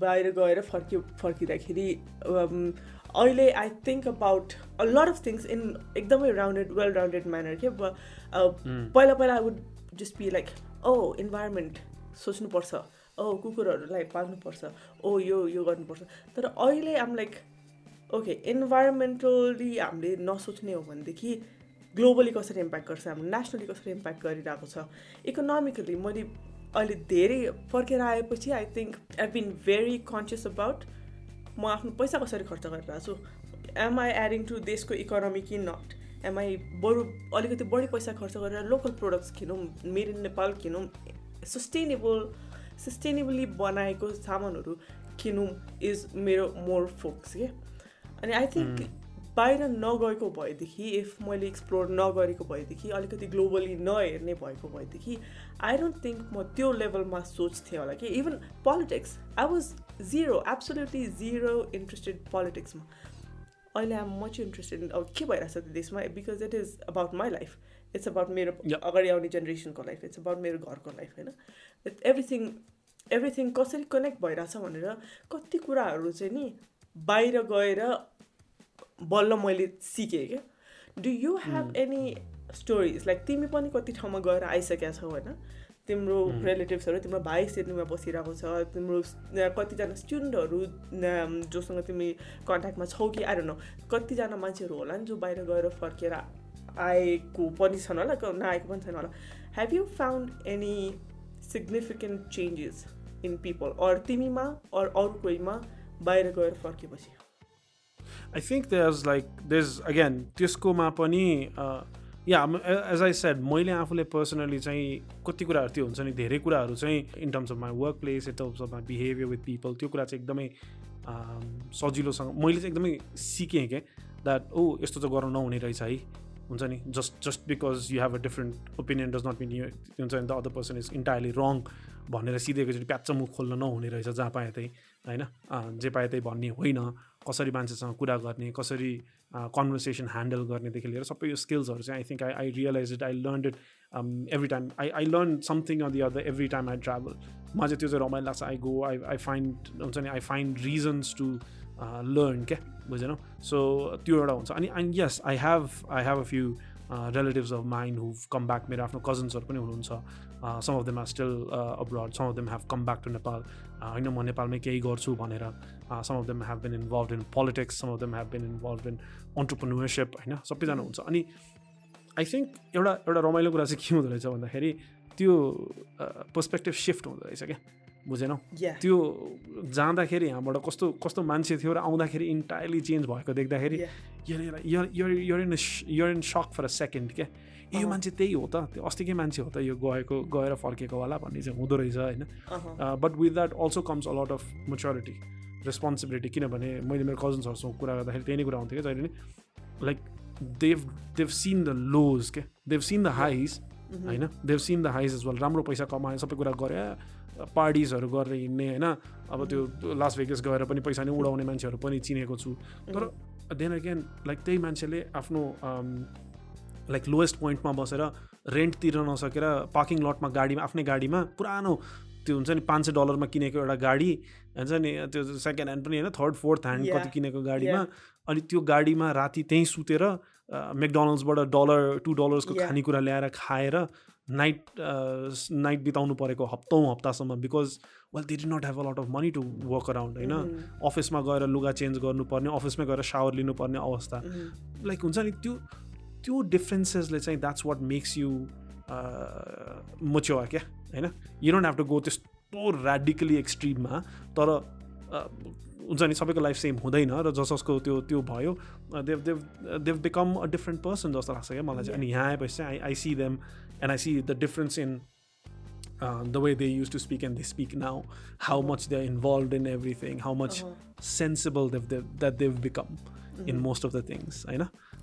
बाहिर गएर फर्कि फर्किँदाखेरि अहिले I think about a lot of things in एकदमै राउन्डेड वेल राउन्डेड म्यानर के पहिला पहिला I would just be like oh environment सोच्नुपर्छ ओ कुकुरहरूलाई पाल्नुपर्छ ओ यो यो गर्नुपर्छ. तर अहिले आम लाइक ओके इन्भाइरोमेन्टली हामीले नसोच्ने हो भनेदेखि ग्लोबली कसरी इम्प्याक्ट गर्छ हाम्रो नेसनली कसरी इम्प्याक्ट गरिरहेको छ। इकोनोमिकली मैले अहिले धेरै फर्केर आएपछि I think I been very conscious about म आफ्नो पैसा कसरी खर्च गरिरहेको छु। एम आई एडिङ टु देशको इकोनोमी कि नट एम आई बरु अलिकति बढी पैसा खर्च गरेर लोकल प्रोडक्ट्स किनौँ मेड इन नेपाल किनौँ सस्टेनेबल सस्टेनेबली बनाएको सामानहरू किनौँ इज मेरो मोर फोक्स के अनि आई थिङ्क बाहिर नगएको भएदेखि इफ मैले एक्सप्लोर नगरेको भएदेखि अलिकति ग्लोबली नहेर्ने भएको भएदेखि आई डोन्ट थिङ्क म त्यो लेभलमा सोच्थेँ होला कि। Even politics I was zero absolutely zero interested पोलिटिक्समा अहिले आम मच इन्ट्रेस्टेड इन अब के भइरहेको छ त्यो देशमा? Because it is about my life it's about मेरो अगाडि आउने जेनेरेसनको लाइफ इट्स अबाउट मेरो घरको लाइफ होइन? एभ्रिथिङ एभ्रिथिङ कसरी कनेक्ट भइरहेछ भनेर कति कुराहरू चाहिँ नि बाहिर गएर बल्ल मैले सिकेँ क्या। Do you have any stories like तिमी पनि कति ठाउँमा गएर आइसकेका छौ होइन? तिम्रो रिलेटिभ्सहरू तिम्रो भाइ सिडनीमा बसिरहेको छ तिम्रो कतिजना स्टुडेन्टहरू जोसँग तिमी कन्ट्याक्टमा छौ कि? आएर न कतिजना मान्छेहरू होला नि जो बाहिर गएर फर्केर आएको पनि छन् होला नआएको पनि छैन होला। Have you found any significant changes in people or तिमीमा or अरू कोहीमा बाहिर गएर फर्केपछि? I think there's like these again त्यसकोमा पनि या एज आई सेड मैले आफूले पर्सनली चाहिँ कति कुराहरू त्यो हुन्छ नि धेरै कुराहरू चाहिँ in terms of my workplace in terms of my behaviour with people त्यो कुरा चाहिँ एकदमै सजिलोसँग मैले चाहिँ एकदमै सिकेँ क्या द्याट ओ यस्तो चाहिँ गर्नु नहुने रहेछ है हुन्छ नि just just because you have a different opinion does not mean you हुन्छ नि the other person is entirely wrong भनेर सिधै चाहिँ प्याच मुख खोल्न नहुने रहेछ जहाँ पाए त्यही होइन? जे पाए त्यही भन्ने होइन। कसरी मान्छेसँग कुरा गर्ने कसरी कन्भर्सेसन ह्यान्डल गर्नेदेखि लिएर सबै यो स्किल्सहरू चाहिँ I think I I realise it I learn it every time I I learn something on the other every time I travel मलाई चाहिँ त्यो चाहिँ रमाइलो लाग्छ। I go I I find हुन्छ नि I find reasons to learn क्या? बुझेनौ सो त्यो एउटा हुन्छ। अनि अनि yes I have I have a few relatives of mind who come back मेरो आफ्नो कजन्सहरू पनि हुनुहुन्छ। Some of them are still abroad some of them have come back to Nepal होइन म नेपालमै केही गर्छु भनेर। Some of them have been involve in politics some of them have been involve in entrepreneurship होइन? सबैजना हुन्छ। अनि आई थिङ्क एउटा एउटा रमाइलो कुरा चाहिँ के हुँदो रहेछ भन्दाखेरि त्यो पर्सपेक्टिभ सिफ्ट हुँदो रहेछ क्या? बुझेनौ? त्यो जाँदाखेरि यहाँबाट कस्तो कस्तो मान्छे थियो र आउँदाखेरि इन्टायरली चेन्ज भएको देख्दाखेरि year in year in suck for a second क्या? ए यो मान्छे त्यही हो त। त्यो अस्तिकै मान्छे हो त यो गएको गएर फर्केको होला भन्ने चाहिँ हुँदो रहेछ होइन? But with that also comes a lot of maturity responsibility किनभने मैले मेरो कजन्सहरूसँग कुरा गर्दाखेरि त्यही नै कुरा हुन्थ्यो क्या जहिले नि like they've they've seen the lows क्या? देव सिन द हाइज होइन? They've seen the highs is well राम्रो पैसा कमायो सबै कुरा गरे पार्टिजहरू गरेर हिँड्ने होइन? अब त्यो लास भेगस गएर पनि पैसा नै उडाउने मान्छेहरू पनि चिनेको छु। तर देन अगेन लाइक त्यही मान्छेले आफ्नो लाइक लोएस्ट पोइन्टमा बसेर रेन्ट तिर्न नसकेर पार्किङ लटमा गाडीमा आफ्नै गाडीमा पुरानो त्यो हुन्छ नि पाँच सय डलरमा किनेको एउटा गाडी हुन्छ नि त्यो सेकेन्ड ह्यान्ड पनि होइन थर्ड फोर्थ ह्यान्ड कति किनेको गाडीमा अनि त्यो गाडीमा राति त्यहीँ सुतेर मेकडोनल्ड्सबाट डलर टु डलर्सको खानेकुरा ल्याएर खाएर नाइट नाइट बिताउनु परेको हप्तौँ हप्तासम्म because well they did not have a lot of money to work around होइन। अफिसमा गएर लुगा चेन्ज गर्नुपर्ने अफिसमै गएर सावर लिनुपर्ने अवस्था। लाइक हुन्छ नि त्यो त्यो डिफ्रेन्सेसले चाहिँ that's what makes you mature क्या? होइन? You don't have to go त्यस्तो ऱ्याडिकली एक्सट्रिममा तर हुन्छ नि सबैको लाइफ सेम हुँदैन र जस जसको त्यो त्यो भयो they've they've they've become a different person जस्तो लाग्छ क्या मलाई चाहिँ। अनि यहाँ आएपछि चाहिँ I I see them and I see the difference in the way they use to speak and they speak now how much they are involve in everything how much sensible they've they've that they've become in most of the things होइन?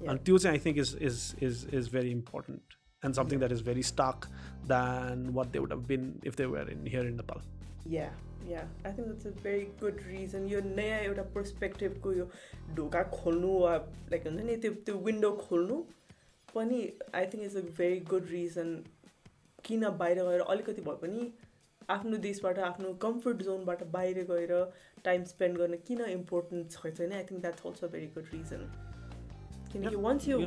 अनि त्यो चाहिँ I think is is is is very important and something that is very stark than what they would have been if they were in here in Nepal. Yeah, yeah. I think that's a very good reason. यो नयाँ एउटा पर्सपेक्टिभको यो ढोका खोल्नु वा like हुन्छ नि त्यो त्यो विन्डो खोल्नु पनि I think is a very good reason किन बाहिर गएर अलिकति भए पनि आफ्नो देशबाट आफ्नो कम्फर्ट जोनबाट बाहिर गएर टाइम स्पेन्ड गर्न किन इम्पोर्टेन्ट छ छैन I think that's also very good reason किनकि वन्स यु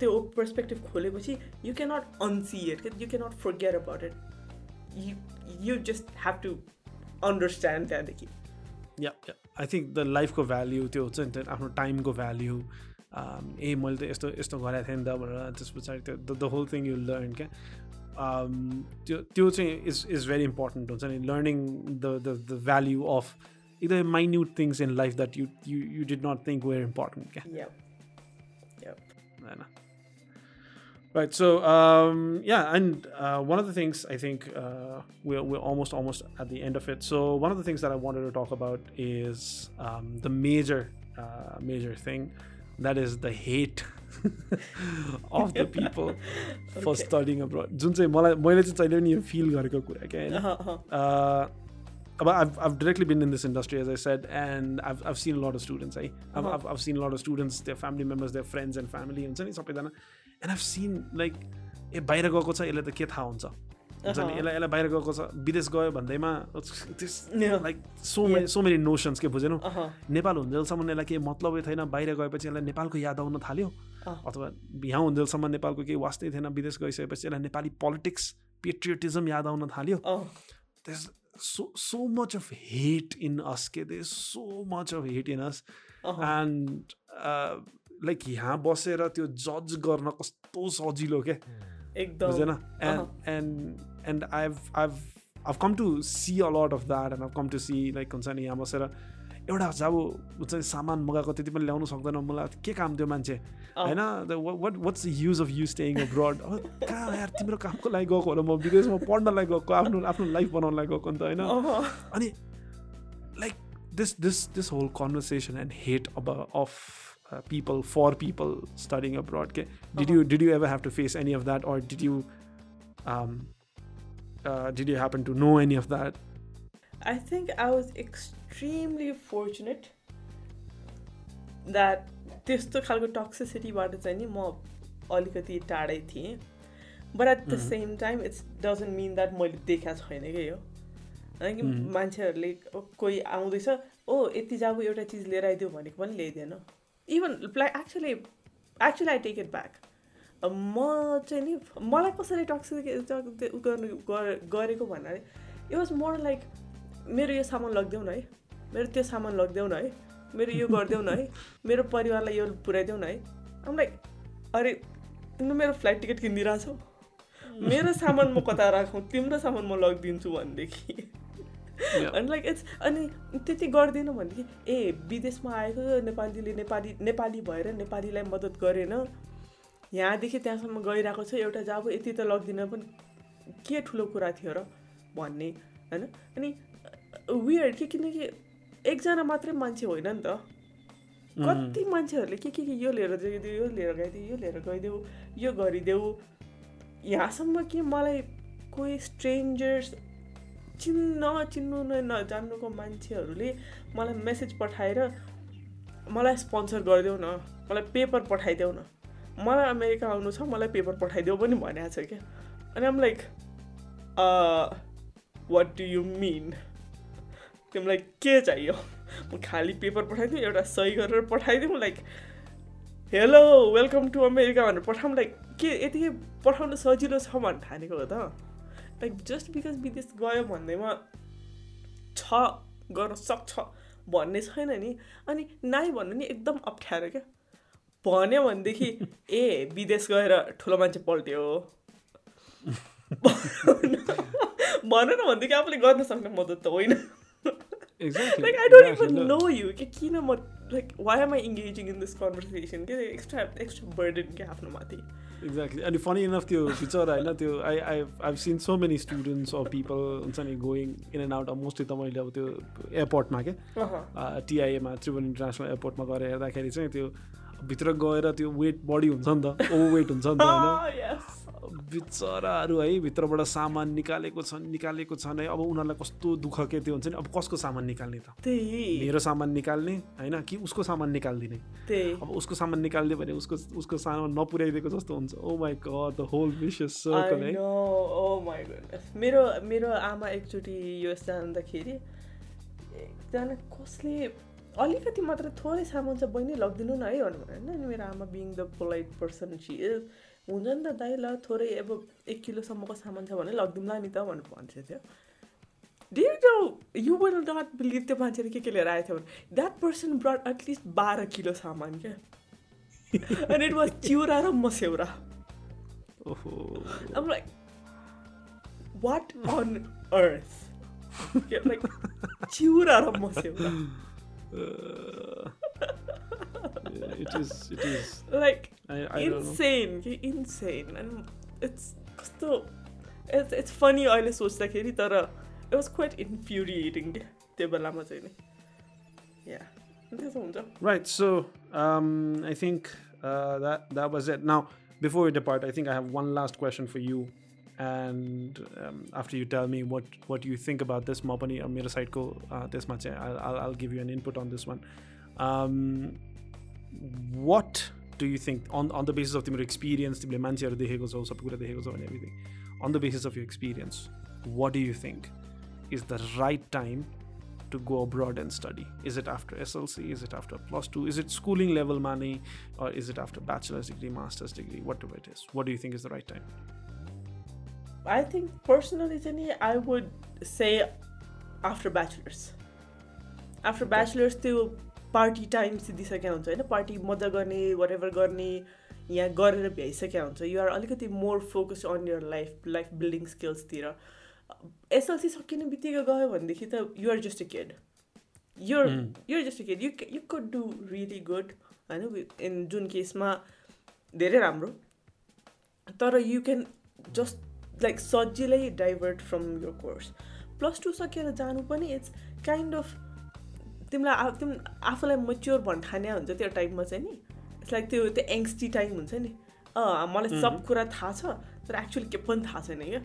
त्यो perspective खोलेपछि you cannot unsee it you cannot forget about it you you just have to understand त्यहाँदेखि या आई थिङ्क द लाइफको value त्यो हुन्छ नि आफ्नो टाइमको भ्याल्यु ए मैले त यस्तो यस्तो गरेको थिएँ नि त भनेर त्यस पछाडि त्यो the whole thing you learn क्या? त्यो त्यो चाहिँ इज इज भेरी इम्पोर्टेन्ट हुन्छ नि learning the the the value of एकदमै minute things in life that you you you did not think were important क्या? Right. So um, yeah, and uh, one of the things I think uh, we're we're almost almost at the end of it. So one of the things that I wanted to talk about is um, the major uh, major thing that is the hate of the people for Okay. Studying abroad जुन चाहिँ मलाई मैले चाहिँ जहिले पनि यो feel गरेको कुरा क्या होइन I've, I've directly been in this industry, as I said, and I've, I've seen a lot of students. I, I've, Uh-huh. I've, I've seen a lot of students, their family members, their friends and family, नि सबैजना and I've seen like ए बाहिर गएको छ यसलाई त के थाहा हुन्छ हुन्छ नि। यसलाई यसलाई बाहिर गएको छ विदेश गयो भन्दैमा त्यस. Like so many so many notions के बुझेनौ अहँ, नेपाल हुन्जेलसम्म यसलाई केही मतलबै थिएन बाहिर गएपछि यसलाई नेपालको याद आउन थाल्यो अँ। अथवा यहाँ हुन्जेलसम्म नेपालको केही वास्तै थिएन विदेश गइसकेपछि यसलाई नेपाली पोलिटिक्स पेट्रियोटिजम याद आउन थाल्यो अँ, there's so so much of hate in us okay? there's so much of hate in us अहँ। and uh, like यहाँ बसेर त्यो जज गर्न कस्तो सजिलो के एकदम बुझेन Uh-huh. and and and I've I've I've come to see a lot of that and I've come to see like हुन्छ नि यहाँ बसेर एउटा जब हुन्छ नि सामान मगाएको त्यति पनि ल्याउनु सक्दैन मलाई के काम त्यो मान्छे अँ। होइन what what's the use of you staying abroad कहाँ यार तिम्रो कामको लागि गएको होला म विदेशमा पढ्नलाई गएको आफ्नो आफ्नो लाइफ बनाउनलाई गएको नि त होइन अहँ, अनि like this this this whole conversation and hate अब of people for people studying abroad के did you did you ever have to face any of that or did you did you happen to know any of that I think I was extremely fortunate that त्यस्तो खालको टक्सिसिटीबाट चाहिँ नि म अलिकति टाढै थिएँ। But at the same time it's doesn't mean that मैले देखाएको छैन कि यो होइन कि Mhm. मान्छेहरूले कोही आउँदैछ ओ यति जाबु एउटा चिज लिएर आइदियो भनेको पनि ल्याइदिएन। Even like actually actually I take it back म चाहिँ नि मलाई कसरी टक्सिक गर्नु गर- गरेको भन्नाले इट वाज मोर लाइक मेरो यो सामान लगिदेऊ न है। मेरो त्यो सामान लगिदेऊ न है। मेरो यो गरिदेऊ न है। मेरो परिवारलाई यो पुऱ्याइदेऊ न है। आम लाइक अरे तिम्रो मेरो फ्लाइट टिकट किनिदिइरहेछौ मेरो सामान म कता राखौँ? तिम्रो सामान म लगिदिन्छु भनेदेखि। अनि लाइक इट्स अनि त्यति गर्दिनँ भनेदेखि ए विदेशमा आएको नेपालीले नेपाली नेपाली भएर नेपालीलाई मद्दत गरेन। यहाँदेखि त्यहाँसम्म गइरहेको छ एउटा जब यति त लगिदिन पनि के ठुलो कुरा थियो र भन्ने होइन? अनि वियर्ड के किनकि एकजना मात्रै मान्छे होइन नि त। कति मान्छेहरूले के के के यो लिएर गइदेऊ यो लिएर गइदेऊ यो लिएर गइदेऊ यो गरिदेऊ। यहाँसम्म कि मलाई कोही स्ट्रेन्जर्स चिन्न चिन्नु नै नजान्नुको मान्छेहरूले मलाई मेसेज पठाएर मलाई स्पोन्सर गरिदेऊ न मलाई पेपर पठाइदेऊ न। मलाई अमेरिका आउनु छ मलाई पेपर पठाइदेऊ पनि भनेको छ क्या अनि आम like what do you mean तिमीलाई के चाहियो? म खालि पेपर पठाइदिउँ एउटा सही गरेर पठाइदिउँ like hello welcome to America भनेर पठाउँ। लाइक के यतिकै पठाउनु सजिलो छ भन्नु ठानेको हो त? लाइक जस्ट बिकज विदेश गयो भन्दैमा छ गर्न सक्छ भन्ने छैन नि। अनि नाइ भन्नु नि एकदम अप्ठ्यारो क्या। भन्यो भनेदेखि ए विदेश गएर ठुलो मान्छे पल्ट्यो भन न भनेदेखि आफूले गर्न सक्ने मद्दत त होइन। Exactly. like I don't exactly. even Look, know you. कि किन म like why am I engaging in this conversation? के extra extra burden के आफ्नो माथि. Exactly. And funny enough, त्यो बिचरा होइन त्यो I I I've seen so many students or people हुन्छ नि going in and out mostly त मैले अब त्यो एयरपोर्टमा के अहँ. टिआइएमा त्रिभुवन इन्टरनेसनल एयरपोर्टमा गएर हेर्दाखेरि चाहिँ त्यो भित्र गएर त्यो वेट बढी हुन्छ नि त ओभर वेट हुन्छ नि त होइन Ah, yes. बिचराहरू है भित्रबाट सामान निकालेको छन् निकालेको छन् है। अब उनीहरूलाई कस्तो दुःख के त्यो हुन्छ नि? अब कसको सामान निकाल्ने त? त्यही। मेरो सामान निकाल्ने होइन? कि उसको सामान निकालिदिने? त्यही। अब उसको सामान निकालिदियो भने उसको उसको सामान नपुर्याइदिएको जस्तो हुन्छ। ओ my god the whole circle है। know. Oh my goodness. मेरो मेरो आमा एकचोटि युएस जाँदाखेरि एकजना कसले अलिकति मात्र थोरै सामान छ बहिनी लगिदिनु न है भन्नु भयो होइन मेरो आमा being the polite person she is हुन्छ नि त दाइ ल थोरै अब एक किलोसम्मको सामान छ भने लगिदिउँला नि त भनेर भन्छ थियो no you will not believe त्यो मान्छेले के के लिएर आएको थियो भने that person brought at least बाह्र किलो सामान क्या अनि इट वाज चिउरा र मस्यौरा ओहो what on earth? Yeah, like, चिउरा र मस्यौरा It is it is like I I don't know insane कि insane and it's कस्तो it's it's funny अहिले सोच्दाखेरि तर it was quite infuriating क्या त्यो बेलामा चाहिँ नि yeah त्यसो हुन्छ Right. So um, I think uh, that that was it. Now, before we depart, I think I have one last question for you. And um, after you tell me what what you think about this, म पनि अब मेरो साइडको त्यसमा चाहिँ I'll, I'll, I'll give you an input on this one. Um, what do you think on on the basis of तिम्रो experience तिमीले मान्छेहरू देखेको छौ सबै कुरा देखेको छौ and everything on the basis of your experience what do you think is the right time to go abroad and study? Is it after SLC? Is it after plus two? Is it schooling level money? Or is it after bachelor's degree, master's degree, whatever it is? What do you think is the right time? I think personally चाहिँ नि I would say after bachelor's. After bachelor's त्यो party time सिद्धिसकेको हुन्छ होइन? Party मजा गर्ने whatever गर्ने यहाँ गरेर भ्याइसकेको हुन्छ। युआर अलिकति more focus on your life life building स्किल्सतिर SLC सकिने बित्तिकै गयो भनेदेखि त you're just a kid your you're just a kid you you could do really good होइन? इन जुन केसमा धेरै राम्रो। तर यु क्यान जस्ट लाइक सजिलै divert from your course plus two सकेर जानु पनि इट्स काइन्ड अफ तिमीलाई तिमी आफूलाई मच्योर भन्ठाने हुन्छ त्यो टाइममा चाहिँ नि। इट्स लाइक त्यो त्यो एङ्स्टी टाइम हुन्छ नि। अँ मलाई सब कुरा थाहा छ तर एक्चुअली के पनि थाहा छैन क्या।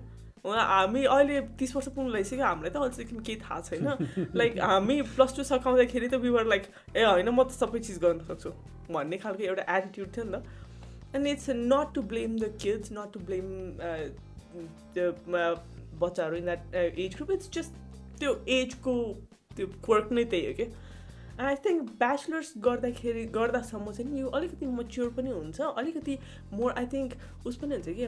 हामी अहिले तिस वर्ष पुग्नु लागिसक्यो हामीलाई त अहिलेसम्म केही थाहा छैन। लाइक हामी प्लस टू सकाउँदाखेरि त विवर लाइक ए होइन म त सबै चिज गर्न सक्छु। भन्ने खालको एउटा एटिट्युड थियो नि त। And it's not to blame the kids not to blame बच्चाहरू in that age group it's just त्यो एजको त्यो क्वर्क नै त्यही हो कि? आई थिङ्क ब्याचलर्स गर्दाखेरि गर्दासम्म चाहिँ यो अलिकति मच्योर पनि हुन्छ। अलिकति मोर आई थिङ्क उस पनि हुन्छ कि?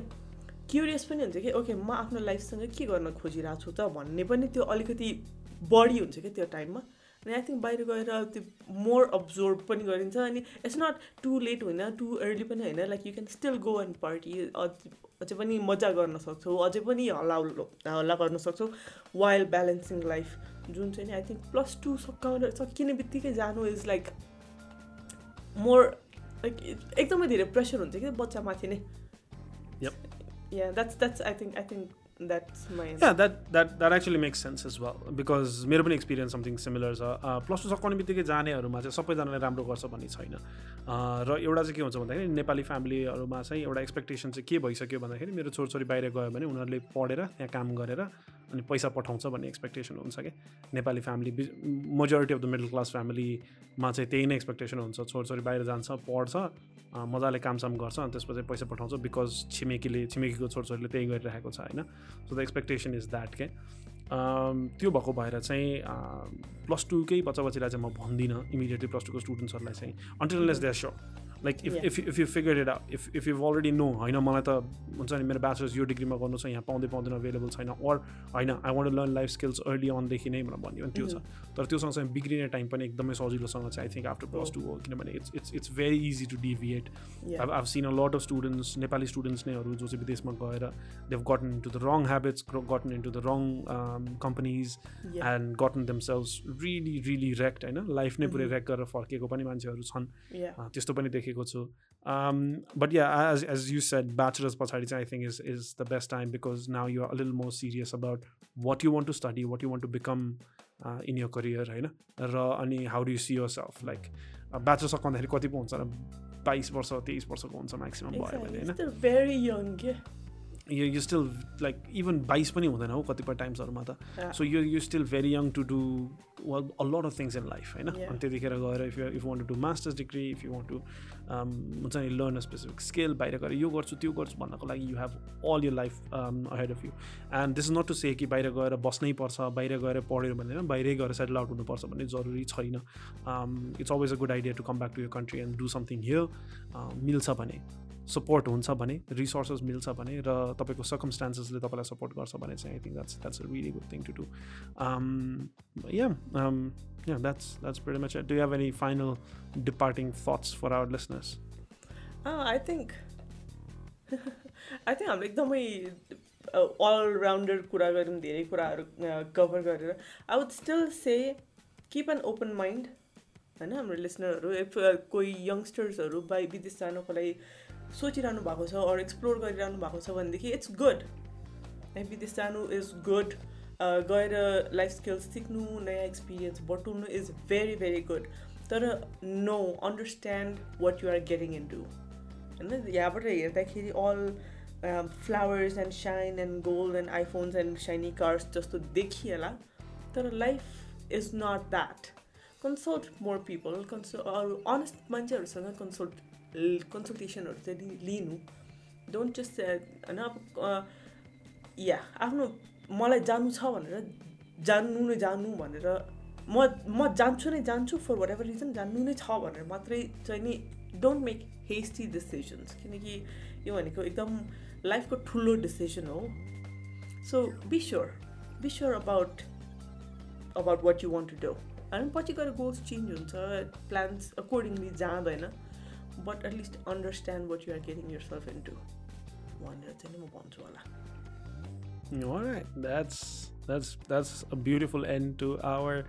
क्युरियस पनि हुन्छ कि ओके म आफ्नो लाइफसँग के गर्न खोजिरहेको छु त? भन्ने पनि त्यो अलिकति बढी हुन्छ क्या त्यो टाइममा अनि आई थिङ्क बाहिर गएर त्यो मोर अब्जर्भ पनि गरिन्छ। अनि इट्स नट टु लेट होइन टु अर्ली पनि होइन। Like you can still go and party अझै पनि मजा गर्न सक्छौ। अझै पनि हल्ला हल्ला गर्न सक्छौ। वाइल्ड ब्यालेन्सिङ लाइफ जुन चाहिँ नि आई थिङ्क प्लस टू सकाउन सकिने बित्तिकै जानु इज लाइक मोर लाइक एकदमै धेरै प्रेसर हुन्छ कि बच्चामाथि नै yeah that's that's i think i think that's my Yeah, that that that actually makes sense as well because मेरो पनि एक्सपिरियन्स समथिङ सिमिलर छ प्लस टू सकाउने बित्तिकै जानेहरूमा चाहिँ सबैजनाले राम्रो गर्छ भन्ने छैन र एउटा चाहिँ के हुन्छ भन्दाखेरि नेपाली फ्यामिलीहरूमा चाहिँ एउटा एक्सपेक्टेसन चाहिँ के भइसक्यो भन्दाखेरि मेरो छोरछोरी बाहिर गयो भने उनीहरूले पढेर त्यहाँ काम गरेर अनि पैसा पठाउँछ भन्ने एक्सपेक्टेसन हुन्छ क्या Nepali family majority of the middle class फ्यामिलीमा चाहिँ त्यही नै एक्सपेक्टेसन हुन्छ। छोरछोरी बाहिर जान्छ पढ्छ मजाले कामसाम गर्छ अनि त्यसपछि पैसा पठाउँछ बिकज छिमेकीले छिमेकीको छोरछोरीले त्यही गरिरहेको छ होइन? So the expectation is that के? त्यो भएको भएर चाहिँ प्लस टूकै बच्चा बच्चीलाई चाहिँ म भन्दिनँ इमिडिएटली प्लस टूको स्टुडेन्ट्सहरूलाई चाहिँ। Until less they sure like if Yeah. If if you figure it out if if you already know होइन मलाई त हुन्छ नि मेरो ब्याचलर्स यो डिग्रीमा गर्नु छ यहाँ पाउँदै पाउँदैन अभाइलेबल छैन अर होइन I want learn life skills early अनदेखि नै भनेर भन्यो भने त्यो छ तर त्यो सँगसँगै बिग्रिने टाइम पनि एकदमै सजिलोसँग चाहिँ I think after plus two हो किनभने it's it's it's very easy to deviate yeah. I've, I've seen a lot of students, Nepali students नेहरू जो चाहिँ विदेशमा गएर they've gotten into the wrong habits, gro- gotten into the wrong um, companies yeah. and gotten themselves really, really wrecked होइन life नै पुरै rack गरेर फर्केको पनि मान्छेहरू छन् yeah. अँ, त्यस्तो पनि देखेको छु but yeah as as you said bachelor's पछाडि चाहिँ I think is is the best time because now you are लिल more serious about what you want to study what you want to become in your career होइन र अनि how do you see yourself like bachelor सकाउँदाखेरि कति पो हुन्छ र बाइस वर्ष तेइस वर्षको हुन्छ म्याक्सिमम् भयो भने होइन यो यु स्टिल लाइक इभन बाइस पनि हुँदैन हौ कतिपय टाइम्सहरूमा त. So you you still very young to do a lot of things in life होइन. अनि त्यतिखेर गएर if you if want to do master's degree if you want to हुन्छ नि लर्न अ स्पेसिफिक स्किल बाहिर गएर यो गर्छु त्यो गर्छु भन्नको लागि you have all your life ahead of you and this is not to say कि बाहिर गएर बस्नै पर्छ बाहिर गएर पढ्यो भने बाहिरै गएर सेटल आउट हुनुपर्छ भन्ने जरुरी छैन। It's always a good idea to come back to your country and do something here मिल्छ भने। सपोर्ट हुन्छ भने रिसोर्सेस मिल्छ भने र तपाईँको सर्कमस्टान्सेसले तपाईँलाई सपोर्ट गर्छ भने चाहिँ I think that's that's a really good thing to do yeah pretty much it. Do you have any final departing thoughts for our listeners? I think I think हामीले एकदमै अलराउन्डर कुरा गऱ्यौँ धेरै कुराहरू कभर गरेर। I would still say keep an open mind होइन हाम्रो लिसनरहरू if कोही यङ्स्टर्सहरू बाई विदेश जानुको लागि सोचिरहनु भएको छ अरू एक्सप्लोर गरिरहनु भएको छ भनेदेखि इट्स गुड विदेश जानु इज गुड गएर लाइफ स्किल्स सिक्नु नयाँ एक्सपिरियन्स बटुल्नु इज भेरी भेरी गुड तर know understand what you're getting into होइन यहाँबाट हेर्दाखेरि all flowers and shine and gold and iPhones and shiny cars जस्तो देखिएला तर life is not that consult more people consult अरू अनेस्ट मान्छेहरूसँग कन्सल्ट कन्सल्टेसनहरू चाहिँ लिनु डोन्ट जस्ट होइन अब या आफ्नो मलाई जानु छ भनेर जान्नु नै जानु भनेर म म जान्छु नै जान्छु फर वाट एभर रिजन जान्नु नै छ भनेर मात्रै चाहिँ नि डोन्ट मेक हेस्टी डिसिजन्स किनकि यो भनेको एकदम लाइफको ठुलो डिसिजन हो। So be sure be sure about about what you want to do होइन पछि गएर गोल्स चेन्ज हुन्छ प्लान्स अकोर्डिङली जाँदैन। but at least understand what you are getting yourself into. All right, that's that's that's a beautiful end to our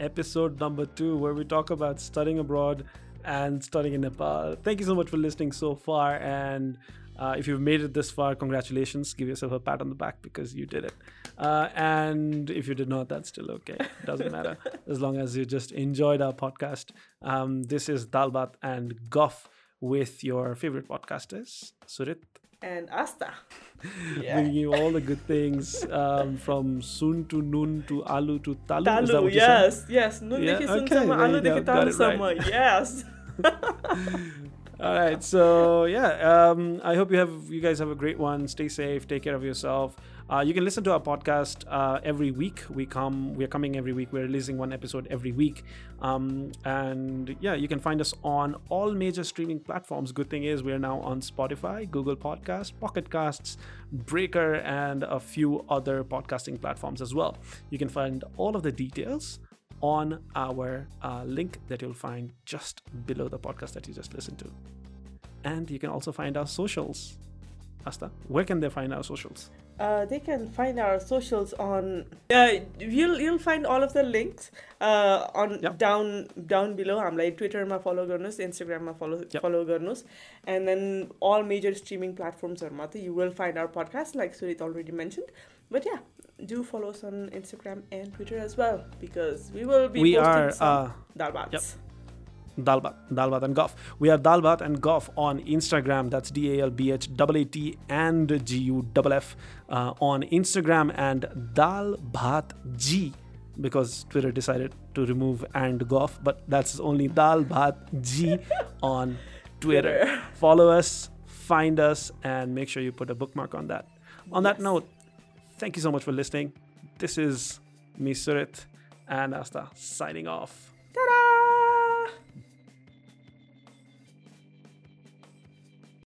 episode number two, where we talk about studying abroad and studying in Nepal. Thank you so much for listening so far, and uh, if you've made it this far, congratulations. Give yourself a pat on the back because you did it. Uh, and if you did not, that's still okay. It doesn't matter as long as you just enjoyed our podcast. Um, this is Dalbat and Goff with your favorite podcasters, Surit and Asta. Yeah. Bringing you all the good things um, from sun to noon to alu to talu. Talu, yes, yes. Noon yeah? dekhi sun okay, sama, alu dekhi talu sama. Right. Yes. All right, so yeah, um, I hope you have you guys have a great one. Stay safe, take care of yourself. Uh, you can listen to our podcast uh, every week. We come, we're coming every week. We're releasing one episode every week, um, and yeah, you can find us on all major streaming platforms. Good thing is we're now on Spotify, Google Podcast, Pocket Casts, Breaker, and a few other podcasting platforms as well. You can find all of the details on our uh, link that you'll find just below the podcast that you just listened to. And you can also find our socials. Asta, where can they find our socials? Uh, they can find our socials on. Uh, you'll you'll find all of the links uh, on yep. down down below. I'm like Twitter ma follow garnus, Instagram ma follow yep. follow garnus, and then all major streaming platforms are mati. You will find our podcast, like Surit already mentioned but yeah do follow us on instagram and twitter as well because we will be we posting are some uh, dalbats yep. Dalbat, Dalbat and Goff. We are Dalbat and Goff on Instagram. That's D A L B H W A T and G U W F uh, on Instagram and Dalbat G because Twitter decided to remove and Goff, but that's only Dalbat G on Twitter. Twitter. Follow us, find us, and make sure you put a bookmark on that. On yes. that note, thank you so much for listening. This is me, Surit, and Asta signing off. Ta-da!